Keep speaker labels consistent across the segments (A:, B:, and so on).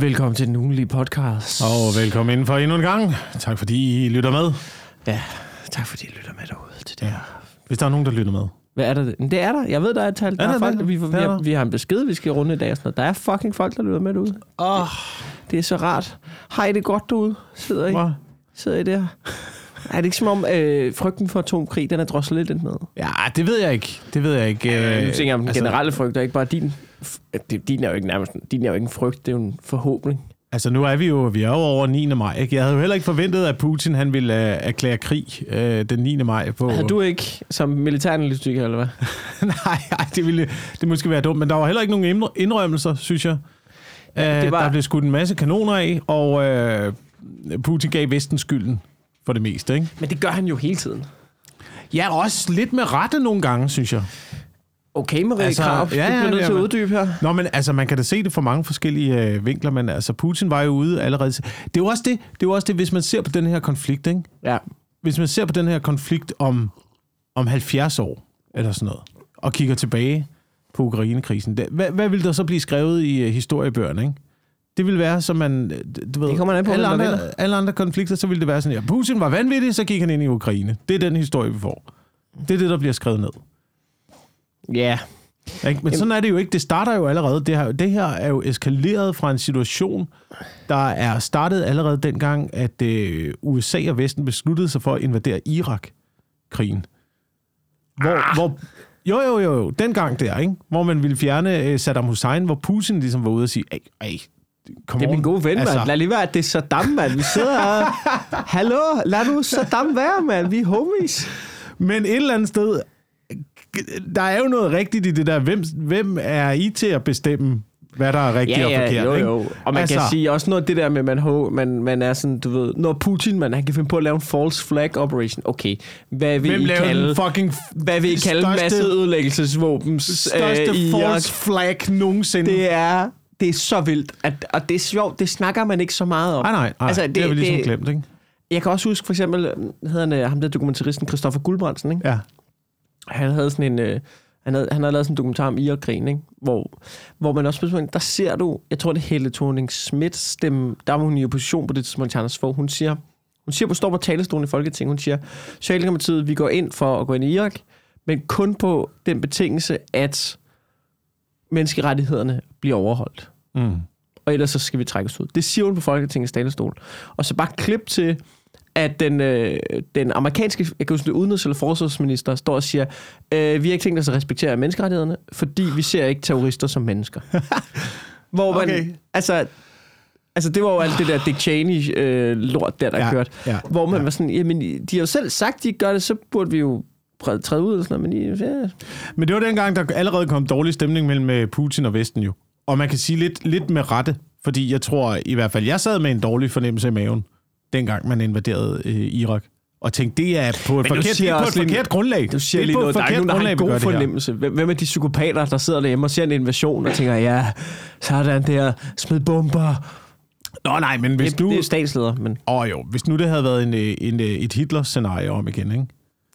A: Velkommen til den ugenlige podcast.
B: Og velkommen inden for endnu en gang. Tak fordi I lytter med.
A: Ja, tak fordi I lytter med derude til det her.
B: Hvis der er nogen, der lytter med.
A: Hvad er der? Det er der. Jeg ved, der er et tal. Der
B: Er
A: er
B: der
A: folk,
B: det?
A: vi, vi,
B: er
A: har,
B: der.
A: vi har en besked, vi skal runde i dag. og Sådan noget. Der er fucking folk, der lytter med derude.
B: Åh,
A: Det er så rart. Har I det godt derude? Sidder I,
B: oh,
A: sidder I der? Er det ikke som om øh, frygten for atomkrig, den er droslet lidt ned?
B: Ja, det ved jeg ikke. Det ved jeg ikke.
A: Øh,
B: Øh,
A: nu tænker jeg om den
B: altså,
A: generelle frygt, og ikke bare din. Det- Din er jo ikke nærmest din er jo ikke en frygt, det er jo en forhåbning.
B: Altså nu er vi jo, vi er jo over 9. maj. Ikke? Jeg havde jo heller ikke forventet, at Putin han ville uh, erklære krig øh, den 9. maj på...
A: Havde du ikke som militæranalytiker, eller hvad?
B: nej, nej, det ville det måske være dumt. Men der var heller ikke nogen indrø- indrømmelser, synes jeg.
A: Ja,
B: Ja,
A: det var-
B: Der blev skudt en masse kanoner af, og øh, Putin gav Vesten skylden for det meste. Ikke?
A: Men det gør han jo hele tiden.
B: Ja, også lidt med rette nogle gange, synes jeg.
A: Okay, Marie
B: Altså,
A: Krav,
B: ja,
A: du bliver nødt til at uddybe her.
B: Nå, men altså, man kan da se det fra mange forskellige øh, vinkler, men altså, Putin var jo ude allerede. Det er jo også det, det, er jo også det hvis man ser på den her konflikt, ikke?
A: Ja.
B: Hvis man ser på den her konflikt om, om 70 år, eller sådan noget, og kigger tilbage på Ukrainekrisen, hvad, hvad vil der så blive skrevet i øh, historiebøgerne, ikke? Det vil være, som man... øh, Du ved,
A: Det kommer an på,
B: alle andre, alle andre konflikter, så vil det være sådan, ja, Putin var vanvittig, så gik han ind i Ukraine. Det er den historie, vi får. Det er det, der bliver skrevet ned.
A: Ja.
B: Ikke? Men sådan er det jo ikke. Det starter jo allerede. Det her, det her er jo eskaleret fra en situation, der er startet allerede dengang, at øh, USA og Vesten besluttede sig for at invadere Irak-krigen. Hvor, ah. hvor, jo, jo, jo, jo, dengang der, ikke? hvor man ville fjerne øh, Saddam Hussein, hvor Putin ligesom var ude og sige, ej, ej, come
A: Det er
B: on."
A: min gode ven. Altså, mand. Lad lige være, at det er Saddam, mand. Vi sidder her. Hallo, lad nu Saddam være, mand. Vi er homies.
B: Men et eller andet sted, der er jo noget rigtigt i det der, hvem, hvem er I til at bestemme, hvad der er rigtigt og forkert?
A: jo,
B: ikke?
A: jo. Og man altså, kan sige også noget af det der med, man, man, man er sådan, du ved, når Putin, man, han kan finde på at lave en false flag operation. Okay, hvad vil
B: Hvem
A: I kalde,
B: fucking
A: hvad vil I kalde
B: største-
A: masseødelæggelsesvåben?
B: største
A: øh, i Irak?
B: false flag nogensinde?
A: Det er, det er så vildt. At, og det er sjovt, det snakker man ikke så meget om.
B: Nej, nej, nej. Altså, det, det har vi ligesom det, glemt, ikke?
A: Jeg kan også huske for eksempel, øh, hedder han, øh, ham der dokumentaristen Christoffer Guldbrandsen, ikke?
B: Ja.
A: Han havde sådan en... Øh, han havde, han havde lavet sådan en dokumentar om Irak-krigen, ikke? Hvor, hvor man også på der ser du, jeg tror det er Helle thorning Schmidt stemme, der var hun i opposition på det tidspunkt Anders Fogh, hun siger, hun siger på står på talerstolen i Folketinget, hun siger, Socialdemokratiet, vi går ind for at gå ind i Irak, men kun på den betingelse, at menneskerettighederne bliver overholdt.
B: Mm.
A: Og ellers så skal vi trække os ud. Det siger hun på Folketingets talerstol. Og så bare klip til, at den, øh, den amerikanske jeg kan huske, udenrigs- eller forsvarsminister står og siger, øh, vi har ikke tænkt os at respektere menneskerettighederne, fordi vi ser ikke terrorister som mennesker. Hvor man,
B: Okay.
A: altså, altså, det var jo alt det der Dick Cheney øh, lort der, der
B: Ja,
A: kørte.
B: ja,
A: hvor man
B: ja.
A: var sådan, jamen, de har jo selv sagt, de gør det, så burde vi jo træde ud og sådan noget, men de, ja,
B: Men det var dengang, der allerede kom dårlig stemning mellem øh, Putin og Vesten jo. Og man kan sige lidt, lidt med rette, fordi jeg tror i hvert fald, jeg sad med en dårlig fornemmelse i maven, dengang man invaderede øh, Irak. Og tænkte, det er på et forkert, det er på et
A: lige-
B: forkert grundlag.
A: Du siger
B: det er
A: lige
B: på
A: noget,
B: et
A: der er nogen, der har en god fornemmelse. Hvem er de psykopater, der sidder derhjemme og ser en invasion og tænker, ja, sådan der, smid bomber.
B: Nå nej, men hvis
A: Det,
B: nu...
A: det er statsleder, men
B: Åh oh, jo, hvis nu det havde været en, øh, en, øh, et Hitler-scenarie om igen, ikke?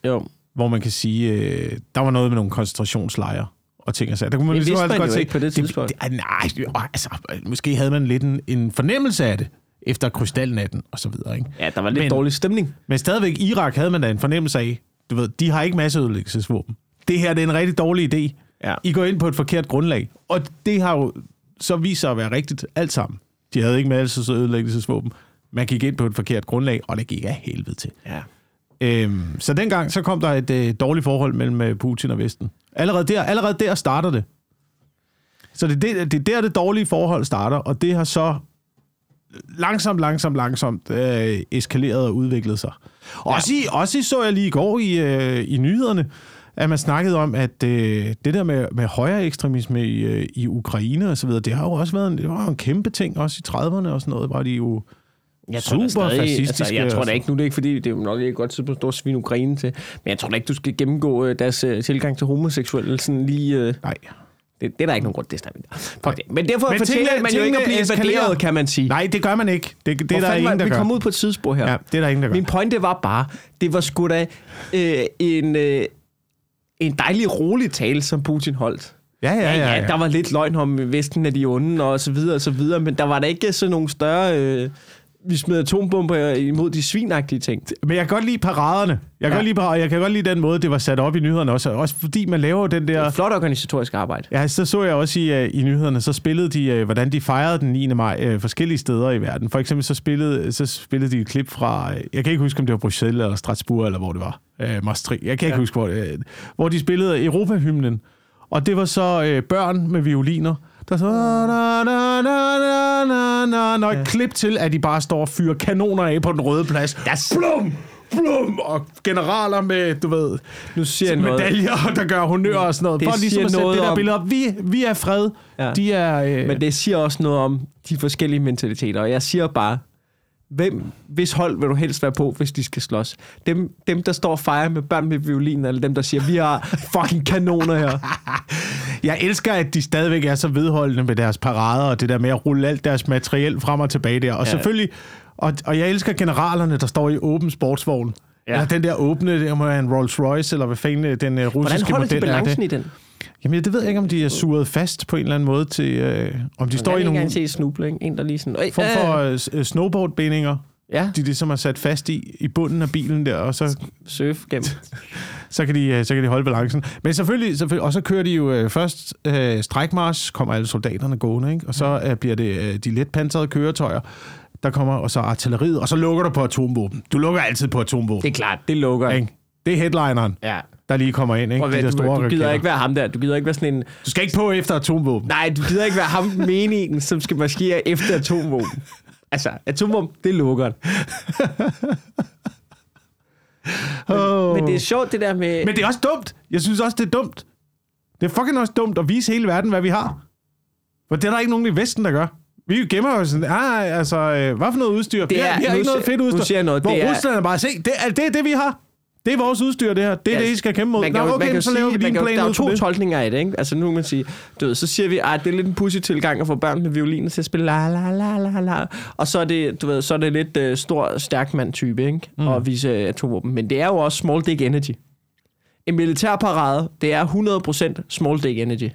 A: jo.
B: hvor man kan sige, øh, der var noget med nogle koncentrationslejre og ting og sager. Der kunne man
A: Det vidste
B: godt
A: man jo
B: se-
A: ikke på det tidspunkt.
B: Det, det, nej, øh, altså, måske havde man lidt en, en fornemmelse af det efter krystalnatten og så videre. Ikke?
A: Ja, der var lidt
B: Men-
A: dårlig stemning.
B: Men stadigvæk, Irak havde man da en fornemmelse af, du ved, de har ikke masseødelæggelsesvåben. Det her det er en rigtig dårlig idé.
A: Ja.
B: I går ind på et forkert grundlag. Og det har jo så vist sig at være rigtigt alt sammen. De havde ikke masseødelæggelsesvåben. Man gik ind på et forkert grundlag, og det gik af helvede til.
A: Ja.
B: Øhm, så dengang så kom der et øh, dårligt forhold mellem øh, Putin og Vesten. Allerede der, allerede der starter det. Så det, er det, det er der, det dårlige forhold starter, og det har så langsomt, langsomt, langsomt øh, eskaleret og udviklet sig. Også, i, også så jeg lige i går i, øh, i nyhederne, at man snakkede om, at øh, det der med, med højere ekstremisme i, øh, i Ukraine og så videre, det har jo også været en, det var en kæmpe ting, også i 30'erne og sådan noget, var de jo
A: Jeg tror
B: super
A: stadig-
B: fascistiske.
A: Altså, jeg tror da ikke, nu er det ikke, fordi det er jo nok ikke et godt tidspunkt at svine Ukraine til, men jeg tror da ikke, du skal gennemgå øh, deres øh, tilgang til homoseksuelle sådan lige... Øh,
B: Nej.
A: Det, det er der ikke nogen grund til. Fuck det. Men derfor
B: Men
A: fortæller
B: tingene-
A: man jo ikke at blive invaderet, kan man sige.
B: Nej, det gør man ikke. Det, det er der ingen, der
A: Vi kom ud på et tidsspor her.
B: Ja, det er der ingen, der gør.
A: Min pointe var bare, det var sgu da øh, en, øh, en dejlig rolig tale, som Putin holdt.
B: Ja, ja, ja.
A: ja,
B: ja.
A: der var lidt løgn om Vesten af de onde, og så videre, og så videre, men der var der ikke sådan nogle større... Øh, vi smed atombomber imod de svinagtige ting.
B: Men jeg kan godt lide paraderne. Jeg kan,
A: Ja.
B: godt lide, par- jeg kan godt lide den måde, det var sat op i nyhederne også. Også fordi man laver den der...
A: Flot organisatorisk arbejde.
B: Ja, så så jeg også i, uh, i nyhederne, så spillede de, uh, hvordan de fejrede den 9. maj uh, forskellige steder i verden. For eksempel så spillede, så spillede de et klip fra, uh, jeg kan ikke huske, om det var Bruxelles eller Strasbourg, eller hvor det var. Uh, Maastricht. Jeg kan ikke
A: Ja.
B: huske, hvor, det, uh, hvor de spillede Europahymnen. Og det var så uh, børn med violiner, der så... Na, na, na, na, na, na, na, et klip til, at de bare står og fyrer kanoner af på den røde plads.
A: Der-
B: Blum! Blum! Og generaler med, du ved,
A: Nu siger jeg noget.
B: medaljer, der gør honør og sådan noget.
A: Det
B: For ligesom at sætte det der
A: om-
B: billede op. Vi, vi er fred.
A: Ja.
B: Ja. De er... Øh,
A: Men det siger også noget om de forskellige mentaliteter. Og jeg siger bare, hvem, hvis hold vil du helst være på, hvis de skal slås? Dem, dem der står og fejrer med børn med violin, eller dem, der siger, vi har fucking kanoner her.
B: jeg elsker, at de stadigvæk er så vedholdende med deres parader, og det der med at rulle alt deres materiel frem og tilbage der. Og
A: Ja.
B: selvfølgelig... Og, og jeg elsker generalerne, der står i åben sportsvogn.
A: Ja.
B: Eller den der åbne, det må være en Rolls Royce, eller hvad fanden øh, den øh,
A: Hvordan
B: russiske
A: holder de
B: model er
A: balancen
B: det.
A: i den?
B: Jamen, det ved jeg ikke, om de er suret fast på en eller anden måde til... Øh, om de står
A: jeg
B: i
A: kan ikke
B: nogle
A: engang se snuble, ikke? En, der lige sådan...
B: form for øh, s- øh, snowboardbindinger,
A: Ja,
B: de ligesom er sat fast i, i bunden af bilen der, og så
A: surf gennem.
B: så kan de, øh, så kan de holde balancen. Men selvfølgelig, selvfølgelig og så kører de jo øh, først øh, strækmarsch, kommer alle soldaterne gående, ikke? og så øh, bliver det øh, de letpansrede køretøjer, der kommer, og så artilleriet, og så lukker du på atomvåben. Du lukker altid på atomvåben.
A: Det er klart, det lukker.
B: ikke? Det er headlineren,
A: Ja.
B: Der lige kommer ind. Ikke?
A: Prøv at
B: De der
A: du,
B: store
A: du gider
B: raketter.
A: ikke være ham der. Du gider ikke være sådan en...
B: Du skal ikke på efter atomvåben.
A: Nej, du gider ikke være ham meningen, som skal marchere efter atomvåben. Altså, atomvåben, det lukker.
B: Oh.
A: Men det er sjovt, det der med...
B: Men det er også dumt. Jeg synes også, det er dumt. Det er fucking også dumt at vise hele verden, hvad vi har. For det er der ikke nogen i Vesten, der gør. Vi gemmer jo sådan, ah, altså, øh, hvad for noget udstyr?
A: Det
B: vi,
A: er-
B: har, vi har ikke noget fedt
A: nu
B: udstyr.
A: siger jeg noget,
B: hvor
A: det er-
B: Rusland er bare, se, det er, det er det, vi har. Det er vores udstyr, det her. Det er
A: Ja,
B: det, I skal kæmpe mod.
A: Man kan,
B: Nå, okay,
A: man kan
B: så laver
A: sige,
B: vi
A: jo-
B: plan
A: Der er to
B: det.
A: tolkninger af det, ikke? Altså nu kan man sige, du ved, så siger vi, at det er lidt en pussy tilgang at få børn med violiner til at spille la la la la la. Og så er det, du ved, så er det lidt uh, stor, stærk mand type, ikke? Mm. Og vise atomvåben. Men det er jo også small dick energy. En militærparade, det er 100% small dick energy.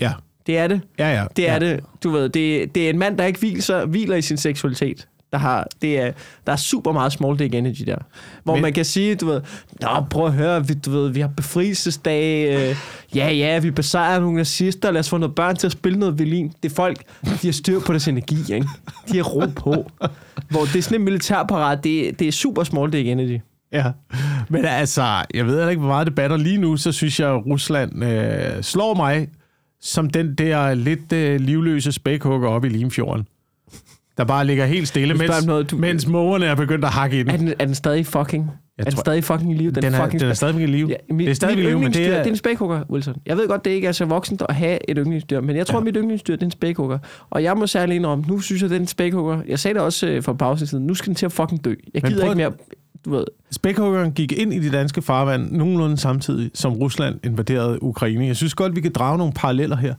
B: Ja,
A: Det er det.
B: ja, ja.
A: Det er
B: ja.
A: det. Du ved, det, det er en mand, der ikke hviler, hviler i sin seksualitet. Der, har, det er, der er super meget small dick energy der. Hvor Men, man kan sige, du ved, Nå, prøv at høre, vi, du ved, vi har befrielsesdag, øh, ja, ja, vi besejrer nogle nazister, lad os få noget børn til at spille noget violin. Det er folk, de har styr på deres energi, ikke? De har ro på. Hvor det er sådan en militærparat, det, det er super small dick energy.
B: Ja, men altså, jeg ved ikke, hvor meget det batter lige nu, så synes jeg, at Rusland øh, slår mig som den der lidt øh, livløse spækhugger op i Limfjorden. Der bare ligger helt stille, mens,
A: noget, du-
B: mens mågerne er begyndt at hakke i den.
A: Er den, er den stadig fucking? er den
B: tror-
A: stadig fucking i live?
B: Den, er,
A: fucking
B: den er stadigvæk i live.
A: Ja, mit,
B: det er stadigvæk i
A: mit
B: live, men det er...
A: det er en spækhugger, Wilson. Jeg ved godt, det ikke er så voksent at have et yndlingsdyr, men jeg tror, ja. mit yndlingsdyr, det er en spækhugger. Og jeg må særlig indrømme, nu synes jeg, det er en spækhugger. Jeg sagde det også øh, for pause siden. Nu skal den til at fucking dø. Jeg gider
B: prøv
A: ikke mere... Du ved,
B: Spækhuggeren gik ind i de danske farvand nogenlunde samtidig, som Rusland invaderede Ukraine. Jeg synes godt, vi kan drage nogle paralleller her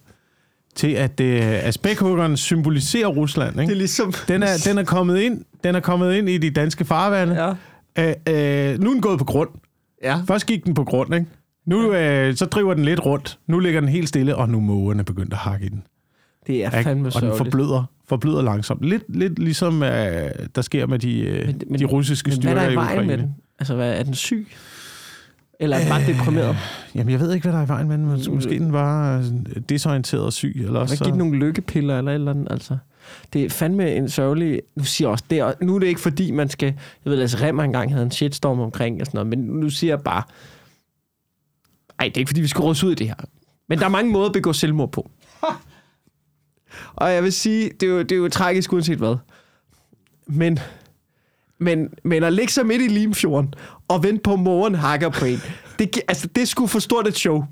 B: til, at, øh, at spækhuggeren symboliserer Rusland. Ikke?
A: det er ligesom...
B: Den er, den er kommet ind, den er kommet ind i de danske farvande.
A: Ja.
B: Øh, øh, nu er den gået på grund.
A: ja.
B: Først gik den på grund, ikke? Nu øh, så driver den lidt rundt. Nu ligger den helt stille, og nu er mågerne begyndt at hakke i den.
A: Det er
B: Ikke?
A: fandme
B: Og den
A: sørgeligt.
B: forbløder, forbløder langsomt. Lidt, lidt ligesom øh, der sker med de, øh,
A: Men- men-
B: de russiske
A: Men hvad
B: styrker
A: er der
B: i
A: i
B: Ukraine.
A: med den? Altså, hvad, er den syg? Eller er bare deprimeret?
B: Jamen, jeg ved ikke, hvad der er i vejen med den. Mås- Måske den var øh, desorienteret og syg. Eller også,
A: giver den nogle lykkepiller eller et eller andet? Altså, det er fandme en sørgelig... Nu siger jeg også, det er, nu er det ikke fordi, man skal... Jeg ved, Lasse Remmer engang havde en shitstorm omkring og sådan noget, men nu siger jeg bare... Ej, det er ikke fordi, vi skal rådes ud i det her. Men der er mange måder at begå selvmord på. Og jeg vil sige, det er jo, det er jo tragisk uanset hvad. Men, men, men at ligge sig midt i Limfjorden og vente på, at moren hakker på en, det, altså, det er sgu for stort et show.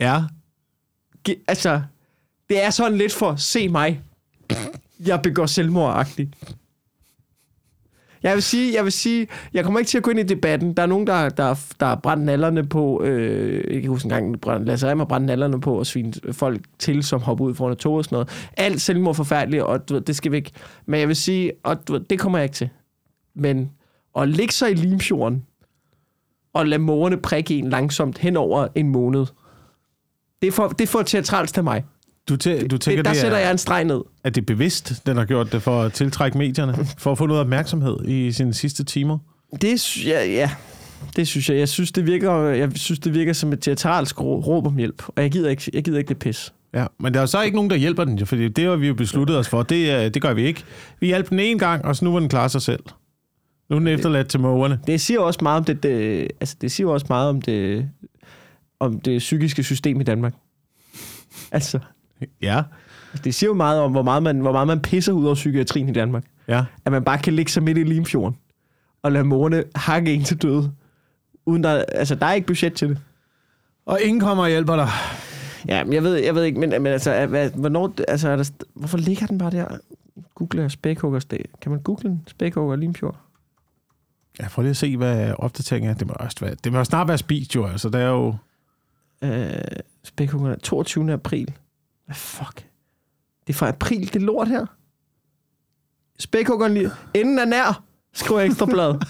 B: Ja.
A: Altså, det er sådan lidt for, se mig, jeg begår selvmordagtigt. Jeg vil sige, jeg vil sige, jeg kommer ikke til at gå ind i debatten. Der er nogen, der, der, der brændt nallerne på, øh, jeg kan ikke huske engang, brændt- Lasse Remmer brændte nallerne på og svine folk til, som hopper ud foran et tog og sådan noget. Alt selvmord forfærdeligt, og du ved, det skal væk. Men jeg vil sige, og du ved, det kommer jeg ikke til. Men at ligge sig i Limfjorden, og lade mågerne prikke en langsomt hen over en måned, Det er for, det er for teatralt til mig.
B: Du, tæ- du tænker,
A: Det, der
B: det
A: sætter
B: er,
A: jeg en streg ned.
B: at det er bevidst, den har gjort det for at tiltrække medierne, for at få noget opmærksomhed i sine sidste timer?
A: Det, ja, ja, det synes jeg. Jeg synes, det virker, jeg synes, det virker som et teatralsk rå- råb om hjælp. Og jeg gider ikke, jeg gider ikke det pis.
B: Ja, men der er så ikke nogen, der hjælper den, fordi det har vi jo besluttet os for. Det, øh, det gør vi ikke. Vi hjalp den en gang, og så nu må den klare sig selv. Nu er den efterladt til mågerne.
A: Det siger også meget om det, det, altså det siger også meget om det, om det psykiske system i Danmark. Altså,
B: Ja,
A: det siger jo meget om, hvor meget man, hvor meget man pisser ud over psykiatrien i Danmark.
B: ja.
A: At man bare kan ligge sig midt i Limfjorden og lade morerne hakke en til døde. Uden der, altså, der er ikke budget til det.
B: Og ingen kommer og hjælper dig.
A: Ja, men jeg ved, jeg ved ikke, men, men altså, hvad, hvornår, altså er der, hvorfor ligger den bare der? Google spækhuggersdag. Kan man google en spækhugger Limfjord?
B: Ja, prøv lige at se, hvad opdateringen er. Det må, også være, det må snart være spist, jo. Altså, det er jo...
A: Øh, spækhuggerne 22. april. Hvad fuck? Det er fra april, det lort her. Spækhuggeren lige... Enden er nær, skriver Ekstrabladet.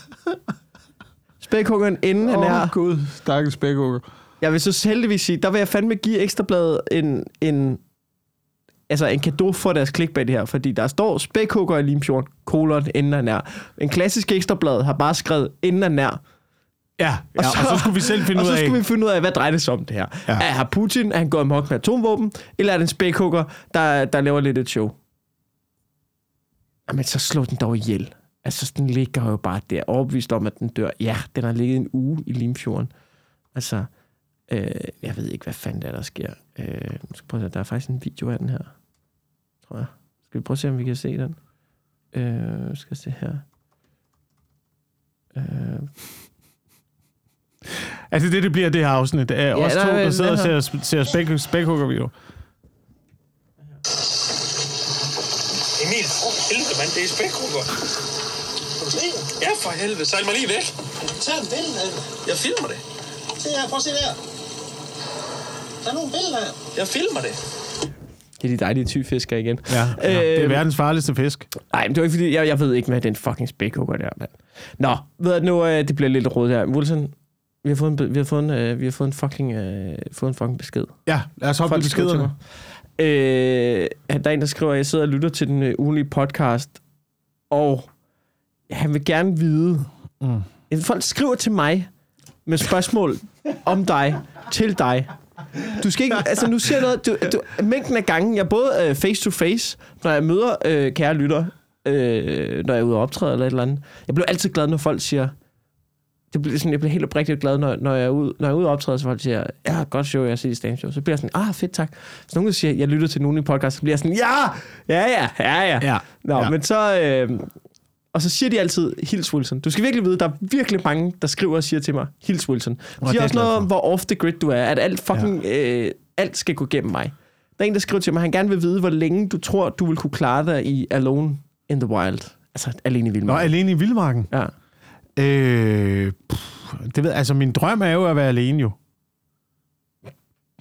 A: Spækhuggeren enden er nær.
B: gud, stakkels spækhugger.
A: Jeg vil så heldigvis sige, der vil jeg fandme give Ekstrabladet en, en, altså en gave for deres clickbait her, fordi der står spækhugger i Limfjorden, kolon, enden er nær. En klassisk Ekstrablad har bare skrevet, enden er nær.
B: Ja, ja og, så, og så skulle vi selv finde
A: og
B: ud
A: så
B: af...
A: skulle vi finde ud af, hvad drejer det sig om det her.
B: Ja.
A: Ja. Er har Putin, er han gået amok med atomvåben, eller er det en spækhugger, der, der laver lidt et show? Jamen, så slå den dog ihjel. Altså, den ligger jo bare der, overbevist om, at den dør. Ja, den har ligget en uge i Limfjorden. Altså, øh, jeg ved ikke, hvad fanden der, er, der sker. Øh, nu skal prøve at se, der er faktisk en video af den her, tror jeg. Skal vi prøve at se, om vi kan se den? Øh, skal jeg se her. Øh,
B: Altså, det, det bliver det her afsnit. Det er
A: Ja,
B: os to,
A: der er-
B: der sidder og ser, ser spæk, spækhugger-video.
C: Emil, for helvede, mand. Det er spækhugger. Ja, for helvede. Sejl mig lige væk.
D: Tag en billede af.
C: Jeg filmer det.
D: Se her, prøv at se der. Tag nogle billeder af det.
C: Jeg filmer det.
A: Det er de dejlige tyfisker igen.
B: Ja, ja, det er
A: Øh,
B: verdens farligste fisk.
A: Nej, men det var ikke fordi, jeg, jeg ved ikke, hvad den fucking spækhugger der, mand. Nå, ved du nu, øh, det bliver lidt råd her. Wilson, vi har fået en, vi har fået en, øh, vi har fået en fucking, øh, fået en fucking besked.
B: Ja, lad os hoppe
A: til
B: beskederne.
A: Øh, der er en, der skriver, at jeg sidder og lytter til den øh, ugenlige podcast, og han vil gerne vide,
B: Mm.
A: folk skriver til mig med spørgsmål om dig, til dig. Du skal ikke, altså nu ser jeg noget, du, du, mængden af gange, jeg både øh, face to face, når jeg møder øh, kære lytter, øh, når jeg er ude og optræde eller et eller andet. Jeg bliver altid glad, når folk siger, det bliver sådan, jeg bliver helt oprigtigt glad, når, når, jeg er ude, når jeg er ude og optræde, så folk siger, ja, godt show, jeg har set i stand show. Så bliver jeg sådan, ah, fedt, tak. Så nogen siger, jeg lytter til nogen i podcast, så bliver jeg sådan, ja, ja, ja, ja, ja.
B: Ja,
A: Nå,
B: ja.
A: men så... Øh, og så siger de altid, Hils Wilson. Du skal virkelig vide, der er virkelig mange, der skriver og siger til mig, Hils Wilson. De
B: er
A: siger også noget om, hvor off the grid du er. At alt fucking... Ja. Øh, alt skal gå gennem mig. Der er en, der skriver til mig, han gerne vil vide, hvor længe du tror, du vil kunne klare dig i Alone in the Wild. Altså, alene i
B: Nå,
A: Vildmarken.
B: alene i vildmarken.
A: Ja.
B: Øh, pff, det ved, altså, min drøm er jo at være alene, jo.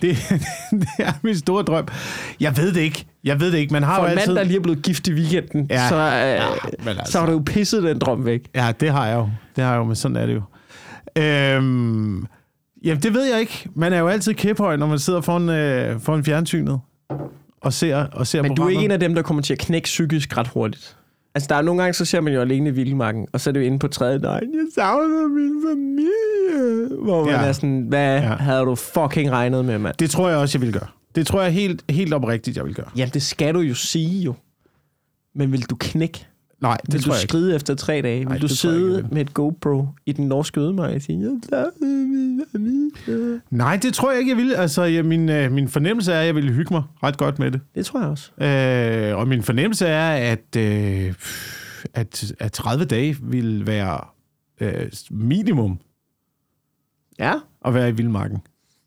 B: Det, det er min store drøm. Jeg ved det ikke. Jeg ved det ikke. Man har
A: For
B: jo
A: en
B: altid...
A: mand, der lige er blevet gift i weekenden,
B: Ja.
A: så, øh,
B: Ja, altså-
A: så har du jo pisset den drøm væk.
B: Ja, det har jeg jo. Det har jeg jo, men sådan er det jo. Øhm, jamen, det ved jeg ikke. Man er jo altid kæphøj, når man sidder foran, øh, foran fjernsynet og ser, og ser
A: Men du er ikke en
B: programmet.
A: af dem, der kommer til at knække psykisk ret hurtigt. Altså, der er nogle gange, så ser man jo alene i vildmarken, og så er det jo inde på tredje dag. Jeg savner min familie. Hvor man
B: Ja.
A: er sådan, hvad
B: ja.
A: havde du fucking regnet med, mand?
B: Det tror jeg også, jeg vil gøre. Det tror jeg helt, helt oprigtigt, jeg vil gøre.
A: Jamen, det skal du jo sige jo. Men vil du knække?
B: Nej, det
A: Vil
B: tror
A: du
B: jeg ikke.
A: skride efter tre dage? Vil
B: Nej,
A: du
B: jeg ikke, jeg
A: sidde
B: vil.
A: med et GoPro i den norske ødemark og sige, jeg?
B: Nej, det tror jeg ikke, jeg vil. Altså, ja, min, øh, min fornemmelse er, at jeg vil hygge mig ret godt med det.
A: Det tror jeg også.
B: Øh, og min fornemmelse er, at, øh, at, at 30 dage vil være øh, minimum
A: Ja.
B: at være i vildmarken.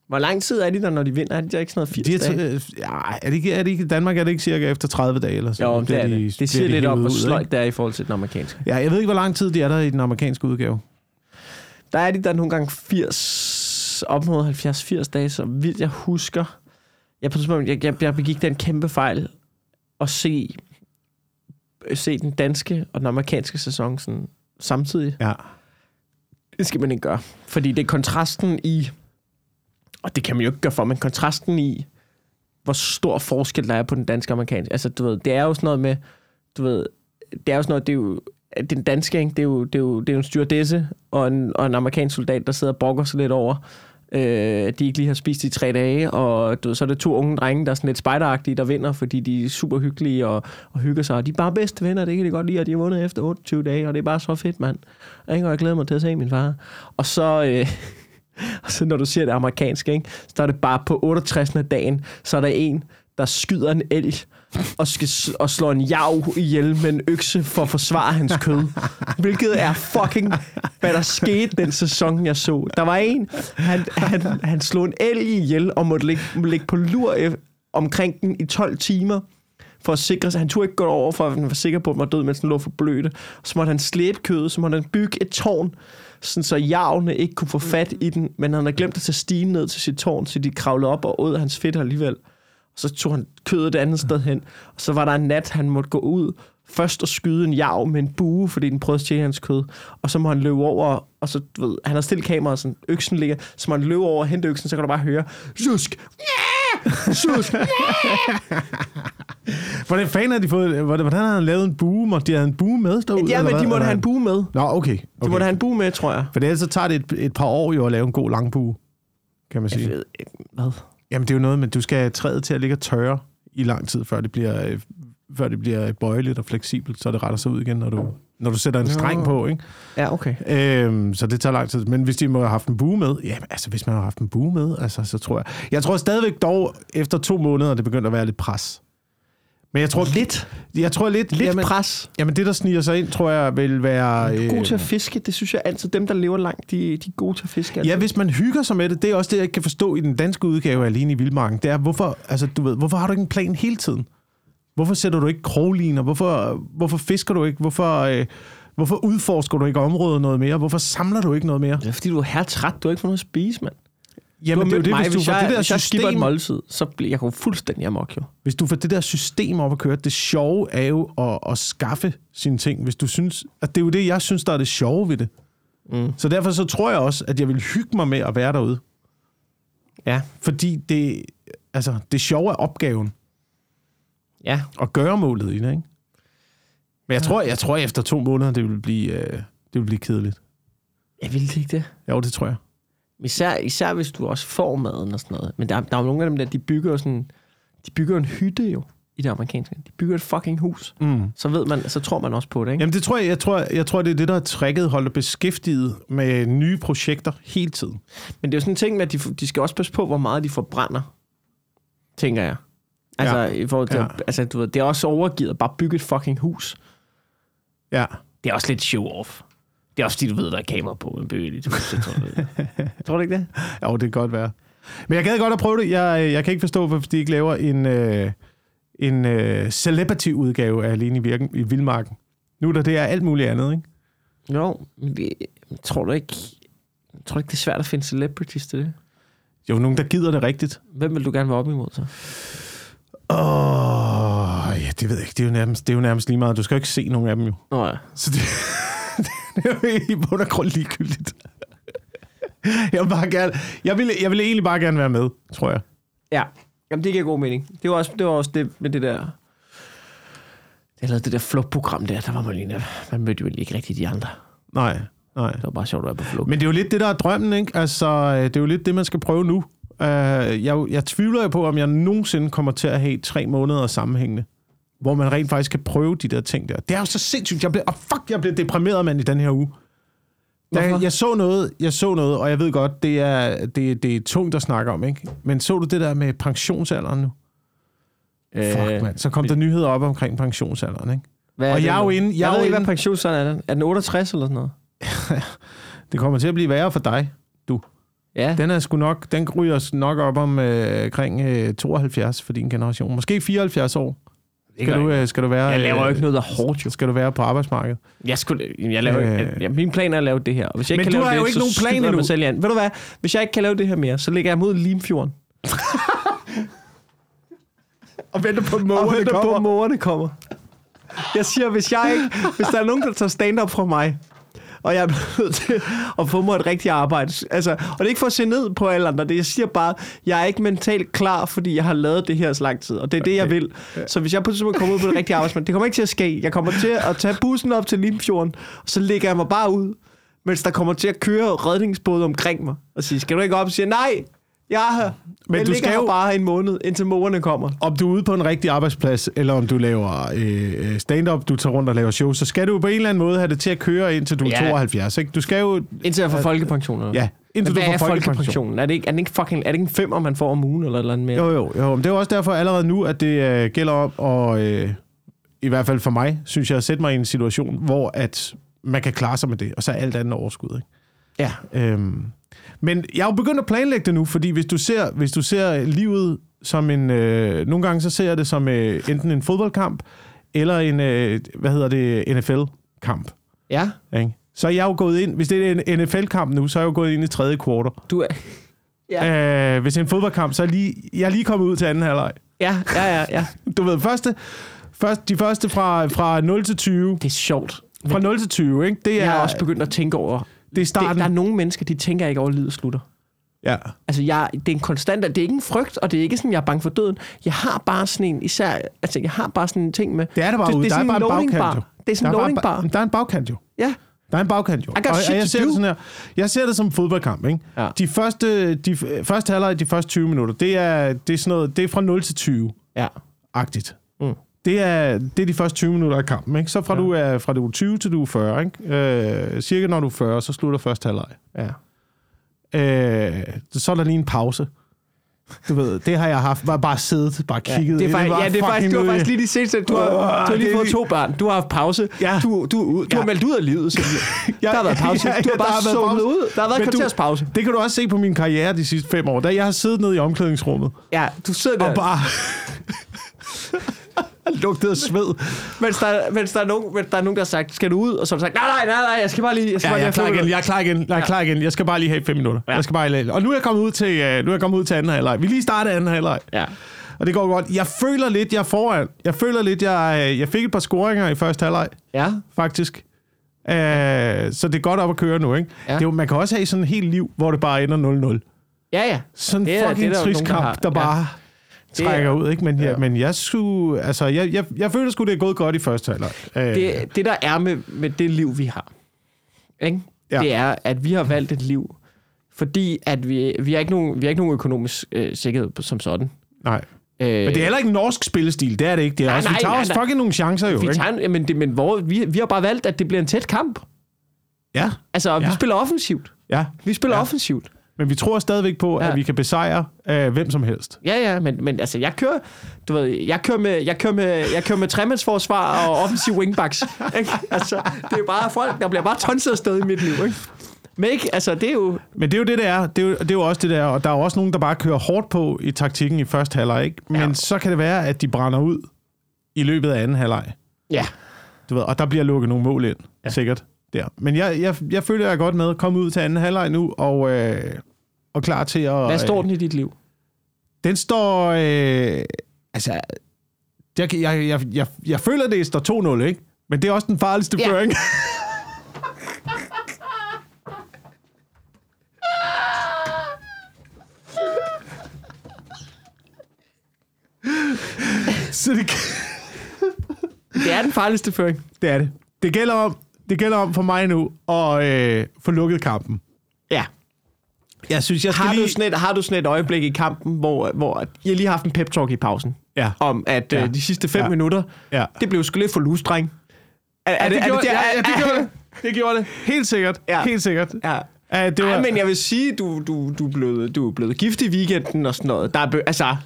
A: Hvor lang tid er de der, når de vinder? Er de der ikke sådan noget 80
B: De er,
A: dage?
B: ja, er, det ikke, er det ikke, i Danmark er det ikke cirka efter 30 dage eller sådan
A: Jo, det er
B: Bliver
A: det. Det siger lidt om,
B: hævet
A: hvor sløjt det er i forhold til den amerikanske.
B: Ja, jeg ved ikke, hvor lang tid de er der i den amerikanske udgave.
A: Der er de der nogle gange 80, op mod 70-80 dage, så vidt jeg husker. Jeg, på tidspunkt, jeg, jeg, jeg begik den kæmpe fejl at se, se den danske og den amerikanske sæson sådan, samtidig.
B: Ja.
A: Det skal man ikke gøre. Fordi det er kontrasten i og det kan man jo ikke gøre for, men kontrasten i, hvor stor forskel der er på den danske og amerikanske. Altså, du ved, det er jo sådan noget med, du ved, det er jo sådan noget, det er jo, den danske, ikke? Det, er jo, det, er jo, det er jo en styrdesse og en, og en amerikansk soldat, der sidder og brokker sig lidt over, øh, at de ikke lige har spist i tre dage, og du ved, så er det to unge drenge, der er sådan lidt spejderagtige, der vinder, fordi de er super hyggelige og, og hygger sig, og de er bare bedste venner, det kan de godt lide, og de har vundet efter 28 dage, og det er bare så fedt, mand. Ikke? Og jeg glæder mig til at se min far. Og så... Øh, og så når du siger det amerikanske, ikke, så er det bare på 68. dagen, så er der en, der skyder en elg og, skal, og slår en jav ihjel med en økse for at forsvare hans kød. Hvilket er fucking, hvad der skete den sæson, jeg så. Der var en, han, han, han slog en elg ihjel og måtte ligge, ligge på lur omkring den i 12 timer for at sikre sig. Han turde ikke gå over, for at han var sikker på, at han var død, mens han lå for blødt. Så måtte han slæbe kødet, så måtte han bygge et tårn, sådan så javne ikke kunne få fat i den, men han havde glemt at tage stigen ned til sit tårn, så de kravlede op og åd hans fedt alligevel. Og så tog han kødet et andet sted hen. Og så var der en nat, han måtte gå ud først og skyde en jav med en bue, fordi den prøvede at stjæle hans kød. Og så må han løbe over, og så, du ved, han har stillet kameraet, sådan, øksen ligger, så må han løbe over og hente øksen, så kan du bare høre, Susk! Susk!
B: Hvordan fanden har de fået... Hvordan har han lavet en bue? Måtte de have en bue med derude?
A: Ja, men de måtte have en bue med.
B: Nå, okay.
A: De
B: okay.
A: måtte have en bue med, tror jeg.
B: For ellers så tager det et, et par år jo at lave en god lang bue, kan man sige.
A: Jeg ved ikke, hvad?
B: Jamen, det er jo noget med, du skal have træet til at ligge og tørre i lang tid, før det bliver, øh, før det bliver bøjeligt og fleksibelt, så det retter sig ud igen, når du, når du sætter en streng på, ikke?
A: Ja, okay.
B: Øhm, så det tager lang tid. Men hvis de må have haft en bue med, ja, altså hvis man har haft en bue med, altså, så tror jeg... Jeg tror stadigvæk dog, efter to måneder, det begynder at være lidt pres. Men jeg tror
A: Lidt,
B: Jeg tror lidt...
A: lidt
B: jamen,
A: pres.
B: jamen, det, der sniger sig ind, tror jeg vil være...
A: Er god
B: øh,
A: til at fiske. Det synes jeg altid. Dem, der lever langt, de, de er gode til at fiske. altid.
B: Ja, hvis man hygger sig med det, det er også det, jeg ikke kan forstå i den danske udgave af Alene i Vildmarken. Det er, hvorfor, altså, du ved, hvorfor har du ikke en plan hele tiden? Hvorfor sætter du ikke krogliner? Hvorfor, hvorfor fisker du ikke? Hvorfor, øh, hvorfor udforsker du ikke området noget mere? Hvorfor samler du ikke noget mere?
A: Det er fordi, du er her træt. Du har ikke fået noget at spise, mand.
B: Jamen,
A: du
B: det er jo det, hvis du
A: hvis
B: får
A: jeg,
B: det der
A: jeg
B: system,
A: måltid, så bliver jeg går fuldstændig amok, jo.
B: hvis du får det der system op at køre, det sjove er jo at, at skaffe sine ting. Hvis du synes, at det er jo det, jeg synes, der er det sjove ved det.
A: Mm.
B: Så derfor så tror jeg også, at jeg vil hygge mig med at være derude.
A: Ja,
B: Fordi det, altså, det sjove er opgaven.
A: Ja.
B: at gøre målet i det, ikke? Men jeg tror, jeg tror efter to måneder, det vil blive, øh, det vil blive kedeligt.
A: Jeg vil ikke det.
B: Jo, det tror jeg.
A: Især, især hvis du også får maden og sådan noget. Men der, der er jo nogle af dem der, de bygger sådan... De bygger en hytte jo i det amerikanske. De bygger et fucking hus.
B: Mm.
A: Så ved man, så tror man også på det, ikke?
B: Jamen, det tror jeg, jeg tror, jeg tror, det er det, der har trækket holder beskæftiget med nye projekter hele tiden.
A: Men det er jo sådan en ting med, at de, de skal også passe på, hvor meget de forbrænder, tænker jeg. Altså,
B: Ja.
A: i forhold til,
B: Ja.
A: altså du ved, det er også overgivet at bare bygge et fucking hus.
B: Ja.
A: Det er også lidt show-off. Det er også fordi, du ved, der er kamera på en bøge. Jeg tror, du, tror du ikke det?
B: Jo, det kan godt være. Men jeg gad godt at prøve det. Jeg, jeg kan ikke forstå, hvorfor de ikke laver en, øh, en øh, celebrity-udgave af Alene i, Virken, i Vildmarken. Nu der det er alt muligt andet, ikke?
A: Jo, men vi, tror du ikke... Tror du ikke, det er svært at finde celebrities til det?
B: Jo, nogen, der gider det rigtigt.
A: Hvem vil du gerne være op imod så?
B: Åh, oh, ja, det ved jeg ikke. Det er, jo nærmest, det er jo nærmest lige meget. Du skal jo ikke se nogen af dem, jo.
A: Nå ja.
B: Så det, det er jo i bund og grund ligegyldigt. Jeg vil, bare gerne, jeg, vil, jeg vil egentlig bare gerne være med, tror jeg.
A: Ja, Jamen, det giver god mening. Det var også det, var også det med det der... Jeg lavede det der flugtprogram der, der var man lige... Man mødte jo ikke rigtig de andre.
B: Nej, nej.
A: Det var bare sjovt at være på flugt.
B: Men det er jo lidt det, der er drømmen, ikke? Altså, øh, det er jo lidt det, man skal prøve nu. Uh, jeg, jeg tvivler jo på, om jeg nogensinde kommer til at have tre måneder sammenhængende, hvor man rent faktisk kan prøve de der ting der. Det er jo så sindssygt. Jeg blev, oh fuck, jeg blev deprimeret, mand, i den her uge. Da,
A: Hvorfor?
B: jeg så noget, jeg så noget, og jeg ved godt, det er, det, det er tungt at snakke om, ikke? Men så du det der med pensionsalderen nu? Fuck, mand. Så kom der nyheder op omkring pensionsalderen, ikke?
A: hvad
B: og jeg er jo inde- jeg
A: Jeg, ved ikke, hvad pensionsalderen er. den. Er den 68 eller sådan noget?
B: Det kommer til at blive værre for dig.
A: Ja.
B: Den er sgu nok, den ryger nok op om øh, kring øh, 72 for din generation. Måske 74 år. Skal du, øh, skal du være,
A: jeg laver jo
B: øh,
A: ikke noget, der er hårdt jo.
B: Skal du være på arbejdsmarkedet?
A: Jeg, skulle, jeg laver,
B: Øh.
A: ja, min plan er at lave det her. Og hvis jeg
B: Men
A: ikke kan
B: du
A: lave
B: har
A: det,
B: jo ikke nogen plan
A: jeg
B: endnu.
A: mig selv. Ved du hvad? Hvis jeg ikke kan lave det her mere, så ligger jeg mod Limfjorden.
B: Og venter på,
A: og venter på, at mågerne kommer. Jeg siger, hvis jeg ikke, hvis der er nogen, der tager stand-up fra mig, og jeg er nødt til at få mig et rigtigt arbejde. Altså, og det er ikke for at se ned på alle andre, det jeg siger bare, jeg er ikke mentalt klar, fordi jeg har lavet det her så lang tid, og det er det, jeg vil. Så hvis jeg på et tidspunkt kommer ud på det rigtige arbejdsmarked, det kommer ikke til at ske. Jeg kommer til at tage bussen op til Limfjorden, og så lægger jeg mig bare ud, mens der kommer til at køre redningsbåde omkring mig, og sige, skal du ikke op og sige, nej, jeg er her. Men jeg
B: du skal jo-
A: bare en måned, indtil morerne kommer.
B: om du er ude på en rigtig arbejdsplads, eller om du laver øh, stand-up, du tager rundt og laver show, så skal du på en eller anden måde have det til at køre indtil du er
A: Ja.
B: 72. Ikke? Du skal jo...
A: Indtil jeg får folkepension. eller?
B: Ja,
A: Men
B: indtil
A: hvad
B: du
A: er
B: får folkepension.
A: folkepensionen? Er det, ikke, er, det ikke fucking, er det ikke en femmer, man får om ugen, eller et eller andet mere?
B: Jo, jo, jo. Men det er jo også derfor allerede nu, at det øh, gælder om, og øh, i hvert fald for mig, synes jeg, at sætte mig i en situation, hvor at man kan klare sig med det, og så er alt andet overskud. Ikke?
A: Ja.
B: Øhm, men jeg er jo begyndt at planlægge det nu, fordi hvis du ser, hvis du ser livet som en... Øh, nogle gange så ser jeg det som øh, enten en fodboldkamp, eller en, øh, hvad hedder det, NFL-kamp.
A: Ja.
B: Ikke? Så er jeg jo gået ind, hvis det er en NFL-kamp nu, så er jeg jo gået ind i tredje kvartal.
A: Du er...
B: Ja. Øh, hvis det er en fodboldkamp, så er lige, jeg er lige kommet ud til anden halvleg.
A: Ja, ja, ja, ja.
B: Du ved, første, først, de første fra, fra 0 til 20.
A: Det er sjovt.
B: Fra 0 til 20, ikke? Det er,
A: Jeg har også begyndt at tænke over...
B: det er
A: Det,
B: starten.
A: der er nogle mennesker, de tænker ikke over, at livet slutter.
B: ja.
A: Altså, jeg, det er en konstant... Det er ikke en frygt, og det er ikke sådan, jeg er bange for døden. Jeg har bare sådan en... Især, altså, jeg har bare sådan en ting med...
B: Det er det bare
A: det,
B: ude.
A: det er
B: Der er
A: sådan
B: bare en bagkant, jo.
A: Det er sådan en
B: der
A: loading
B: er
A: bar.
B: Der er en bagkant jo.
A: Ja.
B: Der er en bagkant jo. og, og jeg ser
A: do.
B: det sådan her. Jeg ser det som en fodboldkamp, ikke?
A: Ja.
B: De første, de første halvleg, de første 20 minutter, det er, det er sådan noget, det er fra 0 til 20
A: Ja.
B: agtigt.
A: Mm.
B: Det er, det er de første 20 minutter af kampen, ikke? Så fra, ja. du er, fra du er 20 til du er 40, ikke? Øh, cirka når du er 40, så slutter første halvleg.
A: Ja.
B: Øh, så er der lige en pause. Du ved, det har jeg haft. Bare, bare siddet, bare
A: Ja,
B: kigget.
A: det er faktisk,
B: var
A: ja, det er faktisk, du har faktisk lige de seneste, du har, du har lige
B: det
A: fået to børn, du har haft pause,
B: Ja.
A: du, du, du
B: Ja.
A: har meldt ud af livet, så
B: Ja,
A: der har været pause,
B: ja, ja,
A: du har bare zonet
B: pause.
A: ud, der har været kvarters pause.
B: Det kan du også se på min karriere de sidste fem år. Da jeg har siddet nede i omklædningsrummet
A: Ja, du sidder der,
B: og bare lugtet af sved.
A: mens der, mens, der er nogen, mens der er nogen, der har sagt, skal du ud? Og så har sagt, nej, nej, nej, nej, jeg skal bare lige, jeg skal
B: Ja,
A: bare
B: jeg
A: lige
B: er klar igen. Jeg er klar igen. Jeg er klar igen. Jeg skal bare lige have fem minutter.
A: Ja.
B: Jeg skal bare lige... Og nu er jeg kommet ud til, uh, nu er jeg kommet ud til anden halvleg. Vi lige startet anden halvleg.
A: Ja.
B: Og det går godt. Jeg føler lidt, jeg er foran. Jeg føler lidt, jeg, øh, jeg fik et par scoringer i første halvleg,
A: Ja.
B: faktisk. Uh, så det er godt op at køre nu, ikke?
A: Ja.
B: Det er, jo- man kan også have sådan et helt liv, hvor det bare ender 0-0.
A: Ja, ja.
B: Sådan en
A: Det er-
B: fucking
A: det er der jo
B: trist
A: nogen, der
B: kamp,
A: har.
B: der
A: Ja. Det er-
B: trækker ud, ikke? Men, ja,
A: Ja.
B: men jeg skulle... Altså, jeg, jeg, jeg føler sgu, det er gået godt i første halvleg. Uh,
A: Det, det der er med, med det liv, vi har, ikke?
B: Ja.
A: Det er, at vi har valgt et liv, fordi at vi, vi har ikke nogen, vi har ikke nogen økonomisk øh, sikkerhed som sådan.
B: nej.
A: Øh,
B: Men det er heller ikke en norsk spillestil, det er det ikke. Det er
A: Nej,
B: også, vi tager
A: nej,
B: også
A: nej.
B: fucking nogle chancer jo,
A: vi,
B: ikke?
A: tager, en- jamen, det, men hvor, vi, vi har bare valgt, at det bliver en tæt kamp.
B: Ja,
A: Altså, ja. Vi spiller offensivt.
B: ja.
A: Vi spiller
B: ja.
A: offensivt.
B: Men vi tror stadigvæk på, at
A: Ja.
B: vi kan besejre øh, hvem som helst.
A: Ja, ja, men, men altså, jeg kører, du ved, jeg kører med, jeg kører med, jeg kører med tremandsforsvar og offensiv wingbacks. Ikke? Altså, det er bare folk, der bliver bare tonset afsted i mit liv, ikke? Men ikke, altså, det er jo...
B: Men det er jo det, det er. Det er jo, det er jo også det der. Og der er jo også nogen, der bare kører hårdt på i taktikken i første halvleg. Ikke? Men
A: Ja.
B: så kan det være, at de brænder ud i løbet af anden halvleg.
A: Ja,
B: Du ved, og der bliver lukket nogle mål ind. Ja. sikkert. Der. Men jeg, jeg, jeg føler, jeg er godt med at komme ud til anden halvleg nu, og, øh, og klar til at...
A: hvad står
B: øh,
A: den i dit liv?
B: Den står... Øh, altså... Jeg, jeg, jeg, jeg, jeg føler, det står 2-0, ikke? Men det er også den farligste
A: Ja.
B: føring. Så det,
A: Det er den farligste føring.
B: det er det. Det gælder om, det gælder om for mig nu at øh, få lukket kampen.
A: Ja.
B: Jeg synes, jeg skal
A: Har
B: lige...
A: du, sådan et, har du sådan et øjeblik i kampen, hvor, hvor I har lige haft en pep-talk i pausen,
B: Ja.
A: om at
B: Ja.
A: ja. øh, de sidste fem
B: Ja.
A: minutter,
B: Ja.
A: det blev sgu lidt for lustreng. Er, er,
B: Ja, det, gjorde,
A: er,
B: ja, ja, det gjorde det. Det gjorde det. Helt sikkert.
A: Ja.
B: Helt sikkert.
A: Ja.
B: Ja, det var,
A: Ej, men jeg vil sige, du, du, du, er blevet, du er blevet gift i weekenden og sådan noget. Der er, altså,